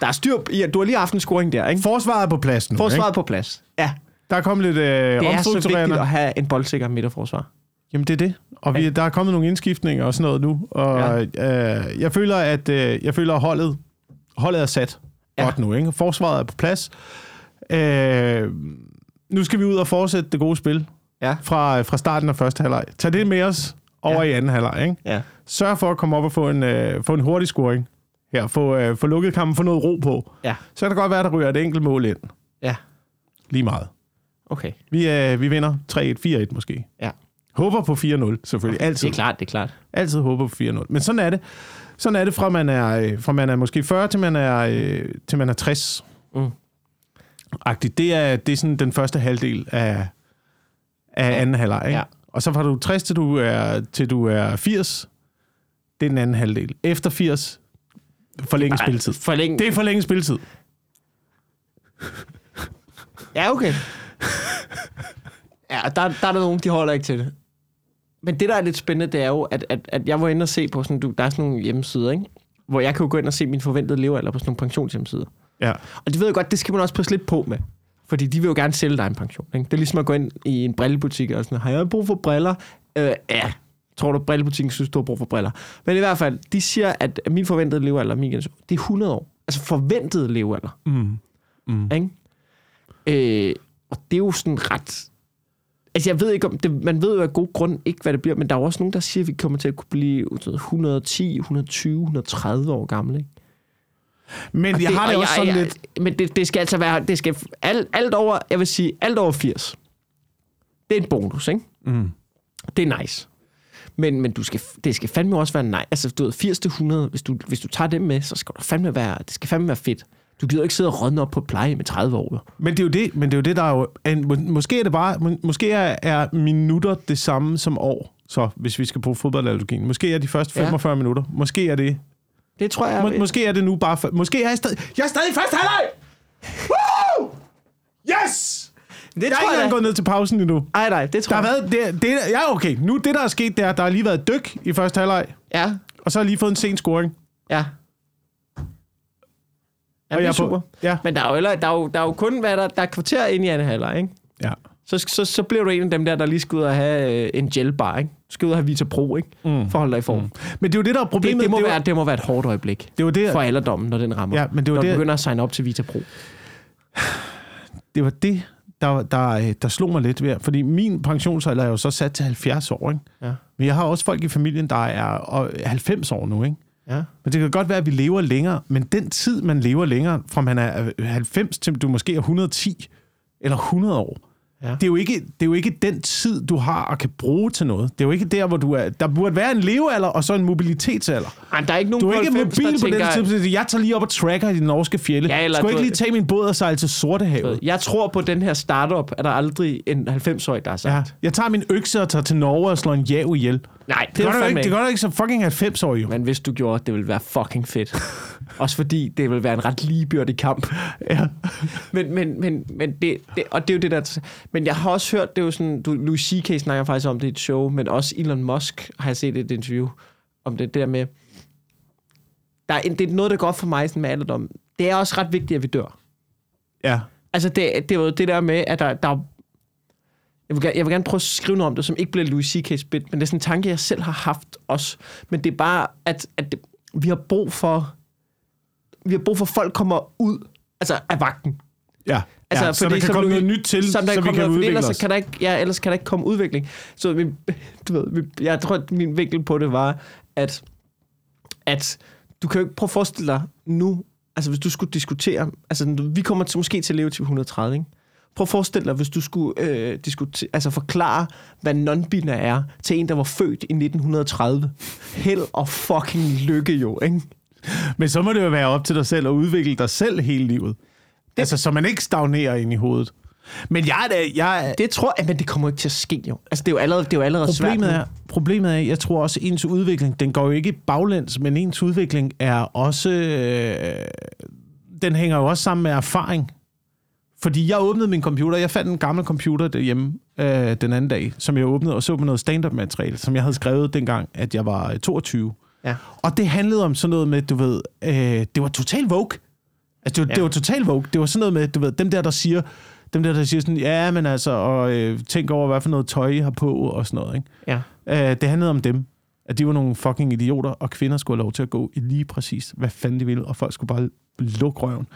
A: der er styr... Ja, du har lige haft en scoring der, ikke?
B: Forsvaret på plads nu.
A: Forsvaret på plads. Ja.
B: Der er kommet lidt øh,
A: Det er så vigtigt at have en boldsikker midterforsvar.
B: Jamen, det er det. Og vi, der er kommet nogle indskiftninger og sådan noget nu. Og ja. øh, jeg føler, at øh, jeg føler, at holdet, holdet er sat ja.
A: Ja.
B: godt nu. Ikke? Forsvaret er på plads. Øh, nu skal vi ud og fortsætte det gode spil
A: Ja.
B: fra, fra starten af første halvleg. Tag det med os over ja.
A: Ja.
B: i anden halvleg. Ikke?
A: Ja.
B: Sørg for at komme op og få en, øh, få en hurtig scoring. Her, få, øh, få lukket kampen, få noget ro på.
A: Ja.
B: Så kan det godt være, at der ryger et enkelt mål ind.
A: Ja.
B: Lige meget.
A: Okay.
B: Vi, øh, vi vinder 3-1, 4-1 måske.
A: Ja.
B: Håber på 4-0, selvfølgelig. Altid.
A: Det er klart, det er klart.
B: Altid håber på 4-0. Men sådan er det. Sådan er det fra man er, øh, fra man er måske 40 til man er, øh, til man er 60.
A: Mm.
B: Agtigt. Det er, det er sådan den første halvdel af, af anden halvleg.
A: Ja.
B: Og så fra du er 60 til du er, til du er 80, det er den anden halvdel. Efter 80, forlænge spilletid.
A: Forlænge.
B: Det er forlænge spilletid.
A: Ja, okay. Ja, der, der er der nogen, de holder ikke til det. Men det, der er lidt spændende, det er jo, at, at, at jeg var inde og se på sådan, du, der er sådan nogle hjemmesider, ikke? hvor jeg kan jo gå ind og se min forventede levealder på sådan nogle pensionshjemmesider.
B: Ja.
A: Og det ved jeg godt, det skal man også passe lidt på med. Fordi de vil jo gerne sælge dig en pension. Ikke? Det er ligesom at gå ind i en brillebutik og sådan, har jeg brug for briller? Øh, ja, tror du, brillebutikken synes, du har brug for briller? Men i hvert fald, de siger, at min forventede levealder, min generation, det er 100 år. Altså forventet levealder.
B: Mm. Mm.
A: Ikke? Øh, og det er jo sådan ret... Altså, jeg ved ikke om... Det, man ved jo af god grund ikke, hvad det bliver, men der er jo også nogen, der siger, at vi kommer til at kunne blive 110, 120, 130 år gamle. Ikke?
B: Men
A: Og
B: jeg har det
A: og
B: også sådan
A: jeg,
B: lidt...
A: Men det, det skal altså være... Det skal, alt, alt over... Jeg vil sige, alt over 80. Det er en bonus, ikke?
B: Mm.
A: Det er nice. Men, men du skal, det skal fandme også være nice. Altså, du ved, 80 til 100, hvis du, hvis du tager dem med, så skal du fandme være, det skal fandme være fedt. Du gider ikke sidde og rådne op på pleje med 30 år.
B: Men det er jo det, men det er jo det, der er jo... En, må- måske er det bare... må- Måske er, er minutter det samme som år, så hvis vi skal bruge fodboldanalogien. Måske er de første
A: Ja.
B: 45 ja. minutter. Måske er det...
A: Det tror jeg...
B: Må, måske er det nu bare... Måske er jeg stadig... Jeg er stadig i første halvleg! Woo! Yes!
A: det
B: Jeg er
A: tror
B: ikke
A: jeg
B: engang
A: da.
B: gået ned til pausen endnu.
A: Ej, nej, det
B: Der
A: tror
B: har
A: jeg.
B: været... Det, det, ja, okay. Nu det, der er sket, det er, at der har lige været et dyk i første halvleg,
A: Ja,
B: og så har jeg lige fået en sen scoring.
A: ja. Ja,
B: Og
A: det
B: jeg
A: er
B: er på-
A: super.
B: ja.
A: Men der er, jo, heller- der, er jo, der er jo kun, hvad der, der er kvarter ind i anden halvleg, ikke?
B: Ja.
A: Så, så, så bliver du en af dem der, der lige skal ud og have øh, en gelbar, ikke? Du skal ud og have Vita Pro, ikke? Mm. For at holde dig i form. Mm.
B: Men det er jo det, der er
A: Det,
B: problemet.
A: det, må
B: er jo-
A: være, det må være et hårdt øjeblik
B: det jo det,
A: for alderdommen, når den rammer.
B: Ja, men det var
A: når
B: det-
A: du begynder at signe op til Vita Pro.
B: det var det, der, der, der slog mig lidt ved. Fordi min pensionsalder er jo så sat til 70 år, ikke?
A: Ja.
B: Men jeg har også folk i familien, der er og 90 år nu, ikke?
A: Ja.
B: Men det kan godt være, at vi lever længere, men den tid, man lever længere, fra man er 90 til du måske er 110 eller 100 år,
A: Ja.
B: det, er jo ikke, det er jo ikke den tid, du har og kan bruge til noget. Det er jo ikke der, hvor du er... Der burde være en levealder og så en mobilitetsalder.
A: Ej, der er ikke nogen
B: Du er ikke
A: 90,
B: mobil på den tidspunkt. Jeg tager lige op og tracker i de norske fjelle.
A: Ja, eller
B: Skulle jeg
A: du-
B: ikke lige tage min båd og sejle til Sortehavet?
A: Jeg tror på den her startup, er der aldrig en 90-årig, der har sagt.
B: Ja. Jeg tager min økse og tager til Norge og slår en jav ihjel.
A: Nej,
B: Det,
A: det,
B: gør du ikke, det gør du ikke som fucking 90-årig, jo.
A: Men hvis du gjorde, det ville være fucking fedt. Også fordi det vil være en ret ligebyrdig kamp.
B: Ja.
A: Men, men, men, men det, det, og det er jo det der... Men jeg har også hørt, det er jo sådan, du, Louis C.K. snakker faktisk om det i et show, men også Elon Musk har jeg set et interview om det, det der med... Der er, en- det er noget, der går for mig sådan med alderdom. Det er også ret vigtigt, at vi dør.
B: ja.
A: Altså, det, det er jo det der med, at der, der jeg vil, gerne, jeg vil gerne prøve at skrive noget om det, som ikke bliver Louis C.K.'s bit, men det er sådan en tanke, jeg selv har haft også. Men det er bare, at, at det, vi har brug for... Vi har brug for, at folk kommer ud altså af vagten.
B: Ja. Altså, ja, så der kan
A: som
B: komme
A: Louis-
B: noget nyt til,
A: som der
B: så vi kan
A: noget- fordi
B: udvikle
A: ellers
B: os.
A: Kan der ikke, ja, ellers kan der ikke komme udvikling. Så min, du ved, min, jeg tror, at min vinkel på det var, at, at du kan jo ikke prøve at forestille dig nu, altså hvis du skulle diskutere, altså vi kommer til, måske til at leve til 130, ikke? Prøv at forestille dig, hvis du skulle øh, diskutere, altså forklare, hvad non-binær er, til en, der var født i 1930. Held og fucking lykke jo, ikke?
B: Men så må det jo være op til dig selv at udvikle dig selv hele livet. Det... Altså, så man ikke stagnerer ind i hovedet. Men jeg er. Jeg er...
A: Det tror jeg, men det kommer ikke til at ske jo. Altså det er jo allerede, det er jo allerede svært
B: Problemet
A: nu.
B: er, problemet er, jeg tror også, ens udvikling, den går jo ikke baglæns, men ens udvikling er også... Øh, den hænger jo også sammen med erfaring. Fordi jeg åbnede min computer, jeg fandt en gammel computer derhjemme øh, den anden dag, som jeg åbnede og så på noget stand-up materiale, som jeg havde skrevet dengang, at jeg var øh, 22.
A: Ja.
B: Og det handlede om sådan noget med, du ved, øh, det var total vogue. Altså, det var, ja. Det var total vogue. Det var sådan noget med, du ved, dem der, der siger, dem der, der siger sådan, ja, men altså, og øh, tænk over, hvad for noget tøj I har på, og sådan noget, ikke?
A: Ja.
B: Øh, det handlede om dem. At de var nogle fucking idioter, og kvinder skulle have lov til at gå i lige præcis, hvad fanden de ville, og folk skulle bare lukke røven.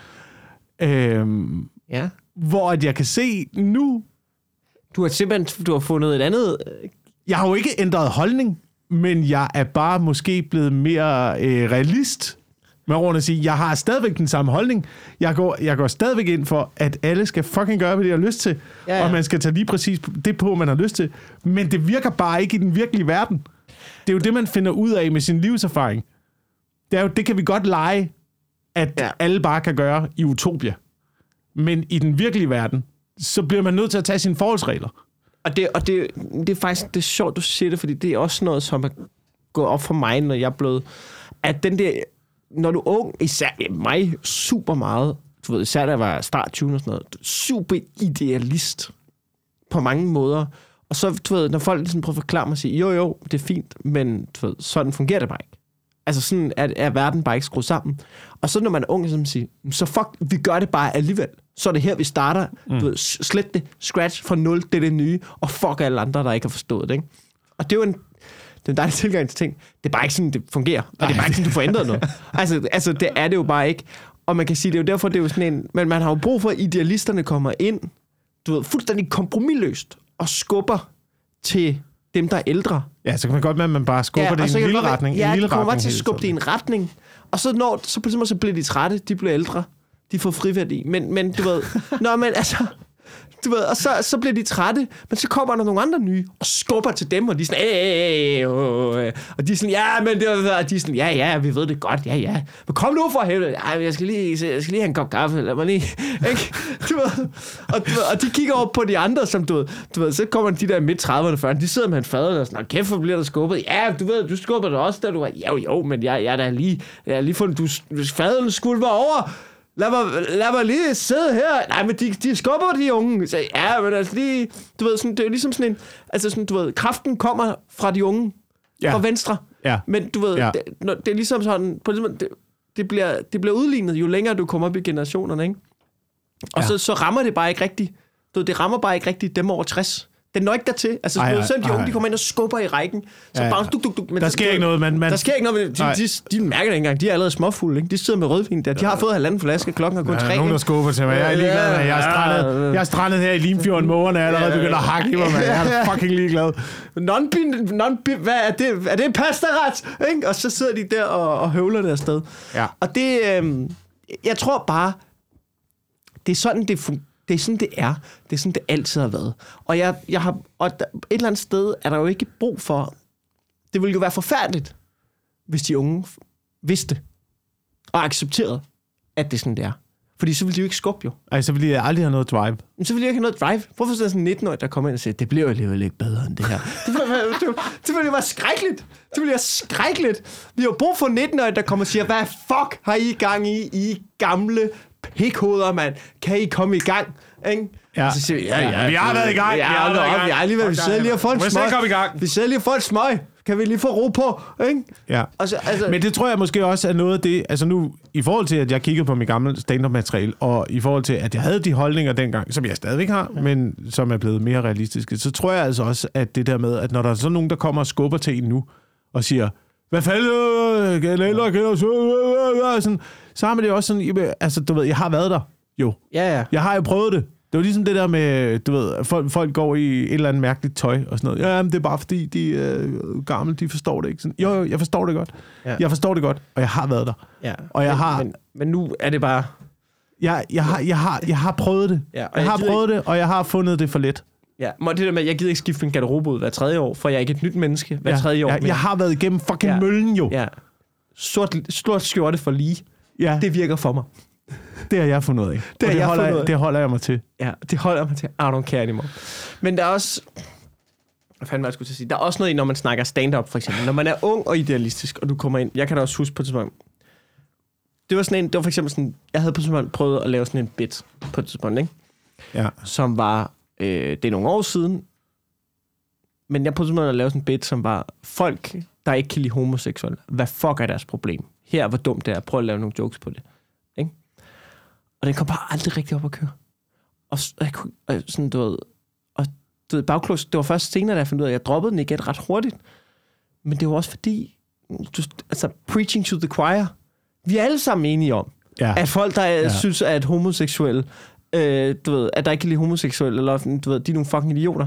B: Øhm,
A: ja.
B: hvor at jeg kan se nu,
A: Du har simpelthen du har fundet et andet... øh,
B: jeg har jo ikke ændret holdning, men jeg er bare måske blevet mere øh, realist med årene at sige, jeg har stadigvæk den samme holdning. Jeg går, jeg går stadigvæk ind for, at alle skal fucking gøre, hvad de har lyst til.
A: Ja,
B: Ja. Og man skal tage lige præcis det på, man har lyst til. Men det virker bare ikke i den virkelige verden. Det er jo det, man finder ud af med sin livserfaring. Det, er jo, det kan vi godt lege, at
A: ja.
B: alle bare kan gøre i utopia. Men i den virkelige verden, så bliver man nødt til at tage sine forholdsregler.
A: Og, det, og det, det er faktisk det er sjovt, du siger det, fordi det er også noget, som er gået op for mig, når jeg er blevet... At den der... Når du er ung, især mig, super meget, du ved, især da jeg var start 20 og sådan noget, super idealist på mange måder. Og så, du ved, når folk ligesom prøver at forklare mig og sige, jo, jo, det er fint, men du ved, sådan fungerer det bare ikke. Altså sådan er, er verden bare ikke skruet sammen. Og så når man er ung, så man siger, så fuck, vi gør det bare alligevel. Så er det her, vi starter. Mm. Du ved, slet det, scratch fra nul, det er det nye, og fuck alle andre, der ikke har forstået det. Ikke? Og det er jo en, det er en dejlig tilgang til ting. Det er bare ikke sådan, det fungerer. Og det er bare ikke sådan, du får ændret noget. Altså, altså, det er det jo bare ikke. Og man kan sige, det er jo derfor, det er jo sådan en... Men man har jo brug for, at idealisterne kommer ind, du ved, fuldstændig kompromilløst, og skubber til dem, der er ældre.
B: Ja, så kan man godt med, at man bare skubber ja, det i en lille retning.
A: Ja,
B: en lille
A: de kommer bare
B: retning
A: til at skubbe det i en retning. Og så, når, så på så bliver de trætte, de bliver ældre. De får friværdi. Men, men du ved, nå, men altså, du ved, og så, så bliver de trætte, men så kommer der nogle andre nye, og skubber til dem, og de er sådan, "Æh, øh, øh." og de er sådan, ja, men det var, og de er sådan, ja, ja, vi ved det godt, ja, ja, men kom nu for helvede, Ej, jeg skal lige, jeg skal lige have en kop kaffe, lad mig lige, ikke? Du ved, og, du ved, og de kigger over på de andre, som du ved, du ved, så kommer de der midt 30'erne, 40'erne, de sidder med en fader, og sådan, "Nå, kæft, hvor bliver der skubbet, ja, du ved, du skubber det også, da du var, jo, jo, men jeg, jeg er da lige, jeg er lige fundet, du, faderen skulle være over, Lad mig, lad mig lige sidde her. Nej, men de, de skubber de unge. Så, ja, men altså lige... Du ved, sådan, det er jo ligesom sådan en... Altså sådan, du ved, kraften kommer fra de unge. Ja. Fra venstre.
B: Ja.
A: Men du ved. Ja. det, når, det er ligesom sådan... På det, det, det, bliver, det bliver udlignet, jo længere du kommer op i generationerne, ikke? Og
B: Ja.
A: så, så rammer det bare ikke rigtigt. Du ved, det rammer bare ikke rigtigt dem over 60. Den når ikke dertil. Altså,
B: Ej,
A: ej,
B: ej,
A: selvom de
B: ej,
A: unge,
B: ej.
A: de kommer ind og skubber i rækken, så
B: Ja,
A: ja,
B: ja.
A: bare duk, duk, duk. Men
B: Der sker ikke noget, men... men
A: der sker ikke noget. De, de, de mærker det ikke engang. De er allerede småfulde. Ikke? De sidder med rødvin der. De har fået halvanden flaske. Klokken er kun
B: der
A: tre.
B: er nogen, der skubber til mig. Jeg er ligeglad med, jeg er strandet, jeg er strandet her i Limfjorden. Mågerne er allerede begyndt at hakke i mig, man. Jeg er fucking ligeglad.
A: non non hvad er det? Er det en pastaret? Ikke? Og så sidder de der og, og høvler det afsted.
B: Ja.
A: Og det, øhm, jeg tror bare, det er sådan, det, fun- det er sådan, det er. Det er sådan, det altid har været. Og, jeg, jeg har, og der, et eller andet sted er der jo ikke brug for... Det ville jo være forfærdeligt, hvis de unge vidste og accepterede, at det er sådan, det er. Fordi så ville de jo ikke skubbe jo.
B: Ej, så ville jeg aldrig have noget drive.
A: Men så ville jeg ikke have noget drive. Hvorfor så sådan en 19-årig, der kommer ind og siger, det bliver jo alligevel ikke bedre end det her. det, ville, det, ville- det ville jo være skrækkeligt. Det ville være skrækkeligt. Vi har brug for 19-årige, der kommer og siger, hvad fuck har I gang i, I gamle pikhoveder, mand. Kan I komme i gang? Ikke?
B: Ja.
A: Så siger vi, ja, ja.
B: Vi har været i gang.
A: Ja,
B: Vi har været i gang.
A: Vi har alligevel, vi sidder lige og får en smøg.
B: komme i gang?
A: Vi sidder lige og får en smøg. Kan vi lige få ro på? Ikke?
B: Ja.
A: Og så, altså,
B: Men det tror jeg måske også er noget af det, altså nu, i forhold til, at jeg kiggede på mit gamle stand-up-materiale, og i forhold til, at jeg havde de holdninger dengang, som jeg stadigvæk har, ja. men som er blevet mere realistiske, så tror jeg altså også, at det der med, at når der er sådan nogen, der kommer og skubber til en nu, og siger, hvad fanden, øh, kan jeg ældre, kan jeg så, sådan, så har man det også sådan, altså du ved, jeg har været der, jo.
A: ja, ja.
B: Jeg har jo prøvet det. Det var ligesom det der med, du ved, folk, folk går i et eller andet mærkeligt tøj og sådan noget. Ja, men det er bare fordi, de er øh, gamle, de forstår det ikke. Sådan, jo, jo, jeg forstår det godt.
A: Ja.
B: Ja. Jeg forstår det godt, og jeg har været der.
A: ja.
B: Og jeg
A: men,
B: har-
A: Men, men nu er det bare...
B: Jeg, jeg, har, jeg, har, jeg har prøvet det.
A: Ja, og
B: jeg,
A: jeg
B: har prøvet det, og jeg har fundet det for let.
A: Ja, men det der med, at jeg gider ikke skifte min garderobe ud hver tredje år, for jeg er ikke et nyt menneske hver
B: ja,
A: tredje år. Mere.
B: jeg har været igennem fucking
A: Ja.
B: ja. møllen jo. Ja.
A: Ja. Sort, sort skjorte for lige.
B: Ja det,
A: virker for mig.
B: det har jeg fundet ud af.
A: Det
B: det,
A: jeg
B: holder,
A: fundet
B: jeg, det holder jeg mig til.
A: Ja, det holder mig til. I don't care anymore. Men der er også... Hvad fanden var jeg skulle til at sige? Der er også noget i, når man snakker stand-up, for eksempel. Når man er ung og idealistisk, og du kommer ind... Jeg kan da også huske på et tidspunkt... Det var sådan en... Det var for eksempel sådan... Jeg havde på et tidspunkt prøvet at lave sådan en bit på et tidspunkt, ikke?
B: Ja.
A: Som var... Øh, det er nogle år siden. Men jeg prøvede simpelthen at lave sådan en bit, som var... Folk, der ikke kan lide homoseksuelle. Hvad fuck er deres problem? Her, hvor dumt det er. Prøv at lave nogle jokes på det. Ikke? Og den kom bare aldrig rigtig op at køre. Og, jeg kunne, og sådan, du ved, og du ved, bagklods, det var først senere, da jeg fandt ud af, at jeg droppede den igen ret hurtigt. Men det var også fordi, du, altså, preaching to the choir, vi er alle sammen enige om,
B: Ja.
A: at folk, der. Ja. synes, at homoseksuelle, øh, du ved, at der ikke kan lide homoseksuelle, eller du ved, de er nogle fucking idioter.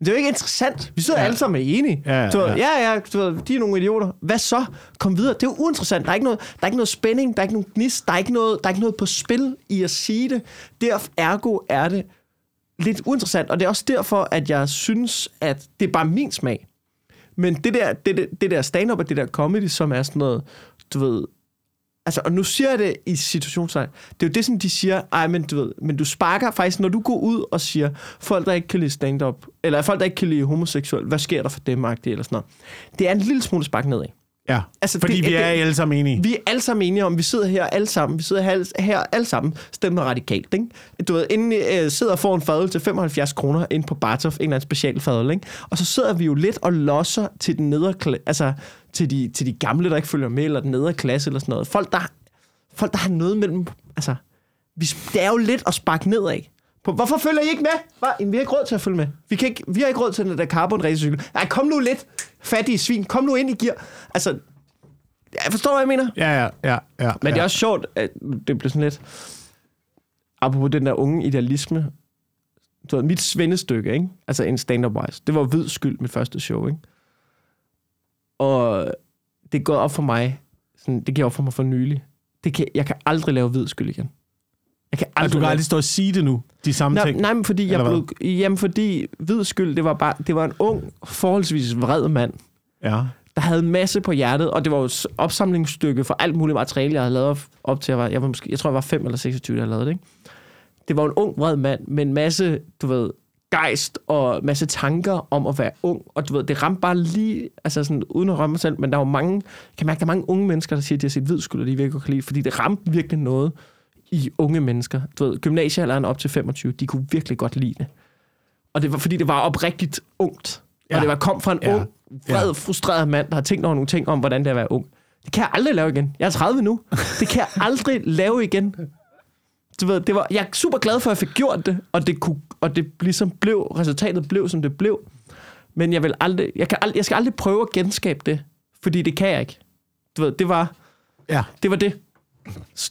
A: Det er jo ikke interessant. Vi sidder
B: Ja.
A: alle sammen enige.
B: Ja, ja,
A: du ved,
B: ja.
A: ja, ja, du ved, de er nogle idioter. Hvad så? Kom videre. Det er jo uinteressant. Der er ikke noget, der er ikke noget spænding, der er ikke nogen gnist, der er ikke noget, der er ikke noget på spil i at sige det. Der ergo er det lidt uinteressant, og det er også derfor, at jeg synes, at det er bare min smag. Men det der, det, det, det der stand-up og det der comedy, som er sådan noget, du ved... Altså, og nu siger jeg det i situationstegn. Det er jo det, som de siger, ej, men du ved, men du sparker faktisk, når du går ud og siger, folk, der ikke kan lide stand-up, eller folk, der ikke kan lide homoseksuel, hvad sker der for dem, eller sådan noget. Det er en lille smule spark nedad.
B: Ja,
A: Altså,
B: fordi
A: det-
B: vi er
A: det-
B: alle sammen enige.
A: Vi er alle sammen enige om, vi sidder her alle sammen, vi sidder her, her alle sammen, stemmer radikalt, ikke? Du ved, inden øh, sidder og får en fadøl til 75 kroner ind på Bartov, en eller anden special fadøl, ikke? Og så sidder vi jo lidt og losser til den nedre kla- altså til de, til de gamle, der ikke følger med, eller den nedre klasse, eller sådan noget. Folk, der, folk, der har noget mellem, altså, vi, det er jo lidt at sparke nedad. På, hvorfor følger I ikke med? Hva? Jamen, vi har ikke råd til at følge med. Vi, kan ikke, vi har ikke råd til den der carbon racercykel. Ej, kom nu lidt, fattige svin. Kom nu ind i gear. Altså, jeg forstår, hvad jeg mener.
B: Ja, ja, ja. ja
A: Men
B: ja.
A: det er også sjovt, at det bliver sådan lidt... Apropos den der unge idealisme. Du ved, mit svendestykke, ikke? Altså en stand-up wise. Det var hvid skyld, mit første show, ikke? Og det er gået op for mig. Sådan, det gik op for mig for nylig. Det kan, jeg kan aldrig lave hvid skyld igen. Jeg kan
B: Og
A: aldrig
B: du kan
A: lave-
B: aldrig stå og sige det nu, de samme
A: Nej,
B: ting.
A: nej, men fordi jeg blev, jamen fordi hvid skyld, det var bare, det var en ung, forholdsvis vred mand,
B: Ja.
A: der havde en masse på hjertet, og det var jo et opsamlingsstykke for alt muligt materiale, jeg havde lavet op- til, jeg var, jeg, var måske, jeg tror, jeg var 5 eller 26, da jeg lavede det, ikke? Det var en ung, vred mand med en masse, du ved, gejst og masse tanker om at være ung, og du ved, det ramte bare lige, altså sådan, uden at ramme mig selv, men der var mange, jeg kan mærke, der er mange unge mennesker, der siger, at de har set hvid skyld, og de virkelig kan lide, fordi det ramte virkelig noget i unge mennesker. Du ved, gymnasiealderen op til 25, de kunne virkelig godt lide det. Og det var, fordi det var oprigtigt ungt. Ja. Og det var kom fra en
B: ja.
A: ung, vred,
B: Ja.
A: frustreret mand, der har tænkt over nogle ting om, hvordan det er at være ung. Det kan jeg aldrig lave igen. Jeg er 30 nu. Det kan jeg aldrig lave igen. Du ved, det var, jeg er super glad for, at jeg fik gjort det, og det, kunne, og det ligesom blev, resultatet blev, som det blev. Men jeg, vil aldrig, jeg, kan aldrig, jeg skal aldrig prøve at genskabe det, fordi det kan jeg ikke. Du ved, det var,
B: Ja.
A: det var det.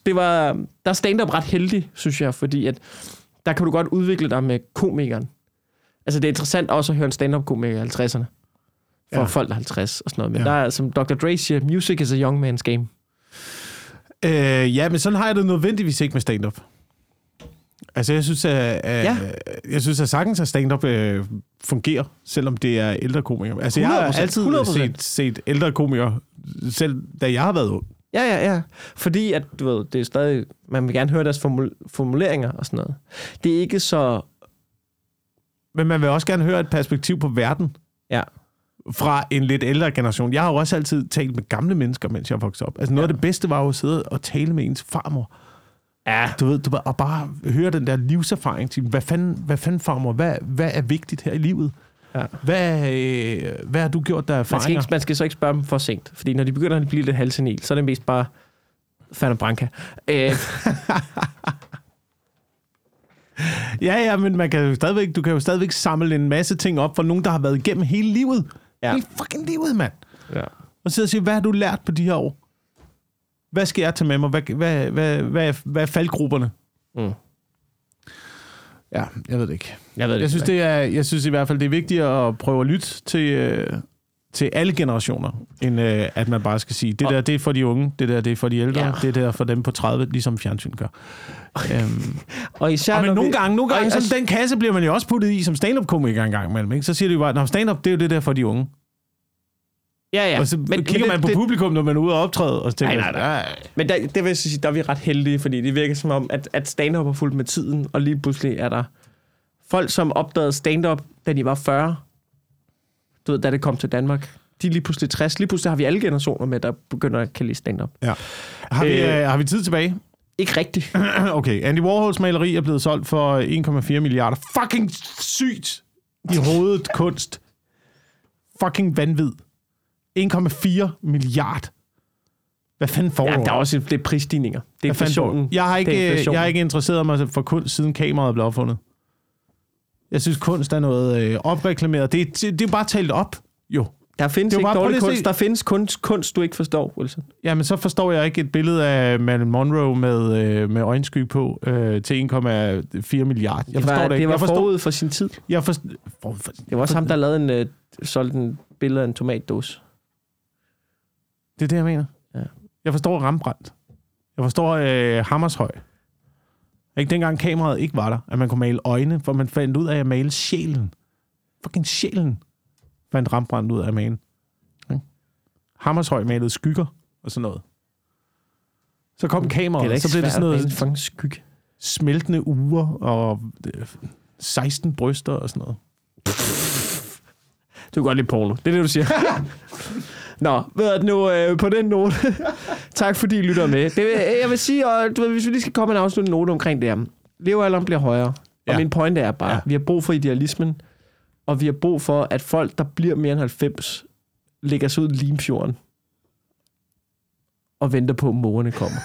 A: det var, der er stand-up ret heldig, synes jeg, fordi at der kan du godt udvikle dig med komikeren. Altså, det er interessant også at høre en stand-up-komiker i 50'erne. For
B: Ja.
A: folk, der er 50 og sådan noget. Men
B: ja.
A: der er, som Dr. Dre siger, music is a young man's game.
B: Øh, ja, men sådan har jeg det nødvendigvis ikke med stand-up. Altså, jeg synes, at, at, ja. Jeg synes, at sagtens at stand-up øh, fungerer, selvom det er ældre komikere. Altså, jeg har
A: 100%,
B: altid
A: 100%.
B: set, set ældre komikere, selv da jeg har været ung.
A: Ja, ja, ja. Fordi at, du ved, det er stadig, man vil gerne høre deres formul- formuleringer og sådan noget. Det er ikke så,
B: Men man vil også gerne høre et perspektiv på verden
A: ja,
B: fra en lidt ældre generation. Jeg har jo også altid talt med gamle mennesker, mens jeg voksede op. Altså, noget ja. af det bedste var jo at sidde og tale med ens farmor.
A: Ja,
B: Du ved, du, ved, og bare høre den der livserfaring til, hvad fanden, hvad fanden farmor, hvad, hvad er vigtigt her i livet?
A: Ja.
B: Hvad, øh, hvad har du gjort der
A: man skal,
B: erfaringer?
A: ikke, man skal så ikke spørge dem for sent. Fordi når de begynder at blive lidt halsenil, så er det mest bare Fana Branca. Øh,
B: Ja, ja, men man kan jo stadigvæk, du kan jo stadigvæk samle en masse ting op for nogen, der har været igennem hele livet. Ja. Hele fucking livet, mand.
A: ja.
B: Og så sige, hvad har du lært på de her år? Hvad skal jeg tage med mig? Hvad, hvad, hvad, hvad, er- hvad er faldgrupperne?
A: Mm.
B: Ja, jeg ved det ikke.
A: Jeg ved det
B: Jeg synes,
A: ikke.
B: det er, jeg synes i hvert fald, det er vigtigt at prøve at lytte til, øh, til alle generationer, end øh, at man bare skal sige, det
A: Og-
B: der det er for de unge, det der det er for de ældre, ja. Det der er for dem på 30, ligesom fjernsyn gør. øhm,
A: Og især,
B: ja, men nogle
A: vi-
B: gange, nogle gange
A: og-
B: sådan, den kasse bliver man jo også puttet i som stand-up-komiker en gang imellem. Ikke? Så siger de jo bare, at stand-up, det er jo det der for de unge.
A: Ja, ja.
B: Og så men, kigger
A: det-
B: man på
A: det,
B: publikum, når man er ude og optræde, og så tænker
A: Nej, nej,
B: man, "Ej."
A: Men der, det vil jeg sige, der er vi ret heldige, fordi det virker som om, at, at stand-up har fulgt med tiden, og lige pludselig er der folk, som opdagede stand-up, da de var 40, du ved, da det kom til Danmark. De er lige pludselig 60. Lige pludselig har vi alle generationer med, der begynder at kan lide stand-up.
B: Ja. Har, vi,
A: Øh.
B: øh, har vi tid tilbage?
A: Ikke rigtigt.
B: Okay, Andy Warhols maleri er blevet solgt for 1,4 milliarder. Fucking sygt i hovedet kunst. Fucking vanvid. 1,4 milliard. Hvad fanden får
A: Ja, der er også det er prisstigninger. Det er inflationen.
B: Jeg har,
A: er
B: ikke,
A: inflationen.
B: jeg har ikke interesseret mig for kunst, siden kameraet blev opfundet. Jeg synes, kunst er noget øh, opreklameret. Det, er- det, det er bare talt op, jo.
A: Der findes ikke dårlig kunst.
B: se-
A: Der findes kunst, kunst, du ikke forstår, Wilson.
B: Jamen, så forstår jeg ikke et billede af Marilyn Monroe med, øh, med øjensky på øh, til 1,4 milliarder. Jeg
A: Det
B: forstår
A: var,
B: det ikke.
A: det var
B: forstår,
A: forud for sin tid.
B: jeg forstår, for, for,
A: Det var også ham, der lavede en, øh, solgte en billede af en tomatdåse.
B: Det er det, jeg mener.
A: Ja.
B: Jeg forstår Rembrandt. Jeg forstår øh, Hammershøj. Ikke dengang kameraet ikke var der, at man kunne male øjne, for man fandt ud af at male sjælen. Fucking sjælen fandt Rembrandt ud af at male. Ikke? Hammershøj malede skygger og sådan noget. Så kom
A: er
B: kameraet, så blev det sådan noget
A: fucking skygge.
B: smeltende uger og øh, 16 bryster og sådan noget.
A: Du kan godt lide porno. Det er det, du siger. Nå, ved du nu, øh, på den note, tak fordi I lytter med. Det, vil- jeg vil sige, og du ved, hvis vi lige skal komme med en afsluttende note omkring det her. Levealderen bliver højere. Og
B: Ja.
A: min pointe er bare, ja. vi har brug for idealismen, og vi har brug for, at folk, der bliver mere end 90, lægger sig ud i Limfjorden og venter på, at mågerne kommer.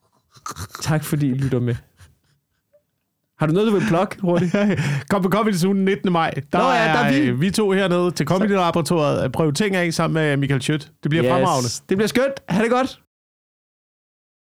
A: tak fordi I lytter med. Har du noget, du vil plukke hurtigt?
B: Kom på Comedy Zoo den 19. maj. Der,
A: Nå ja, der er vi.
B: øh, vi to hernede til Comedy Laboratoriet at prøve ting af sammen med Michael Schødt. Det bliver yes. fremragende.
A: Det bliver skønt. Ha' det godt.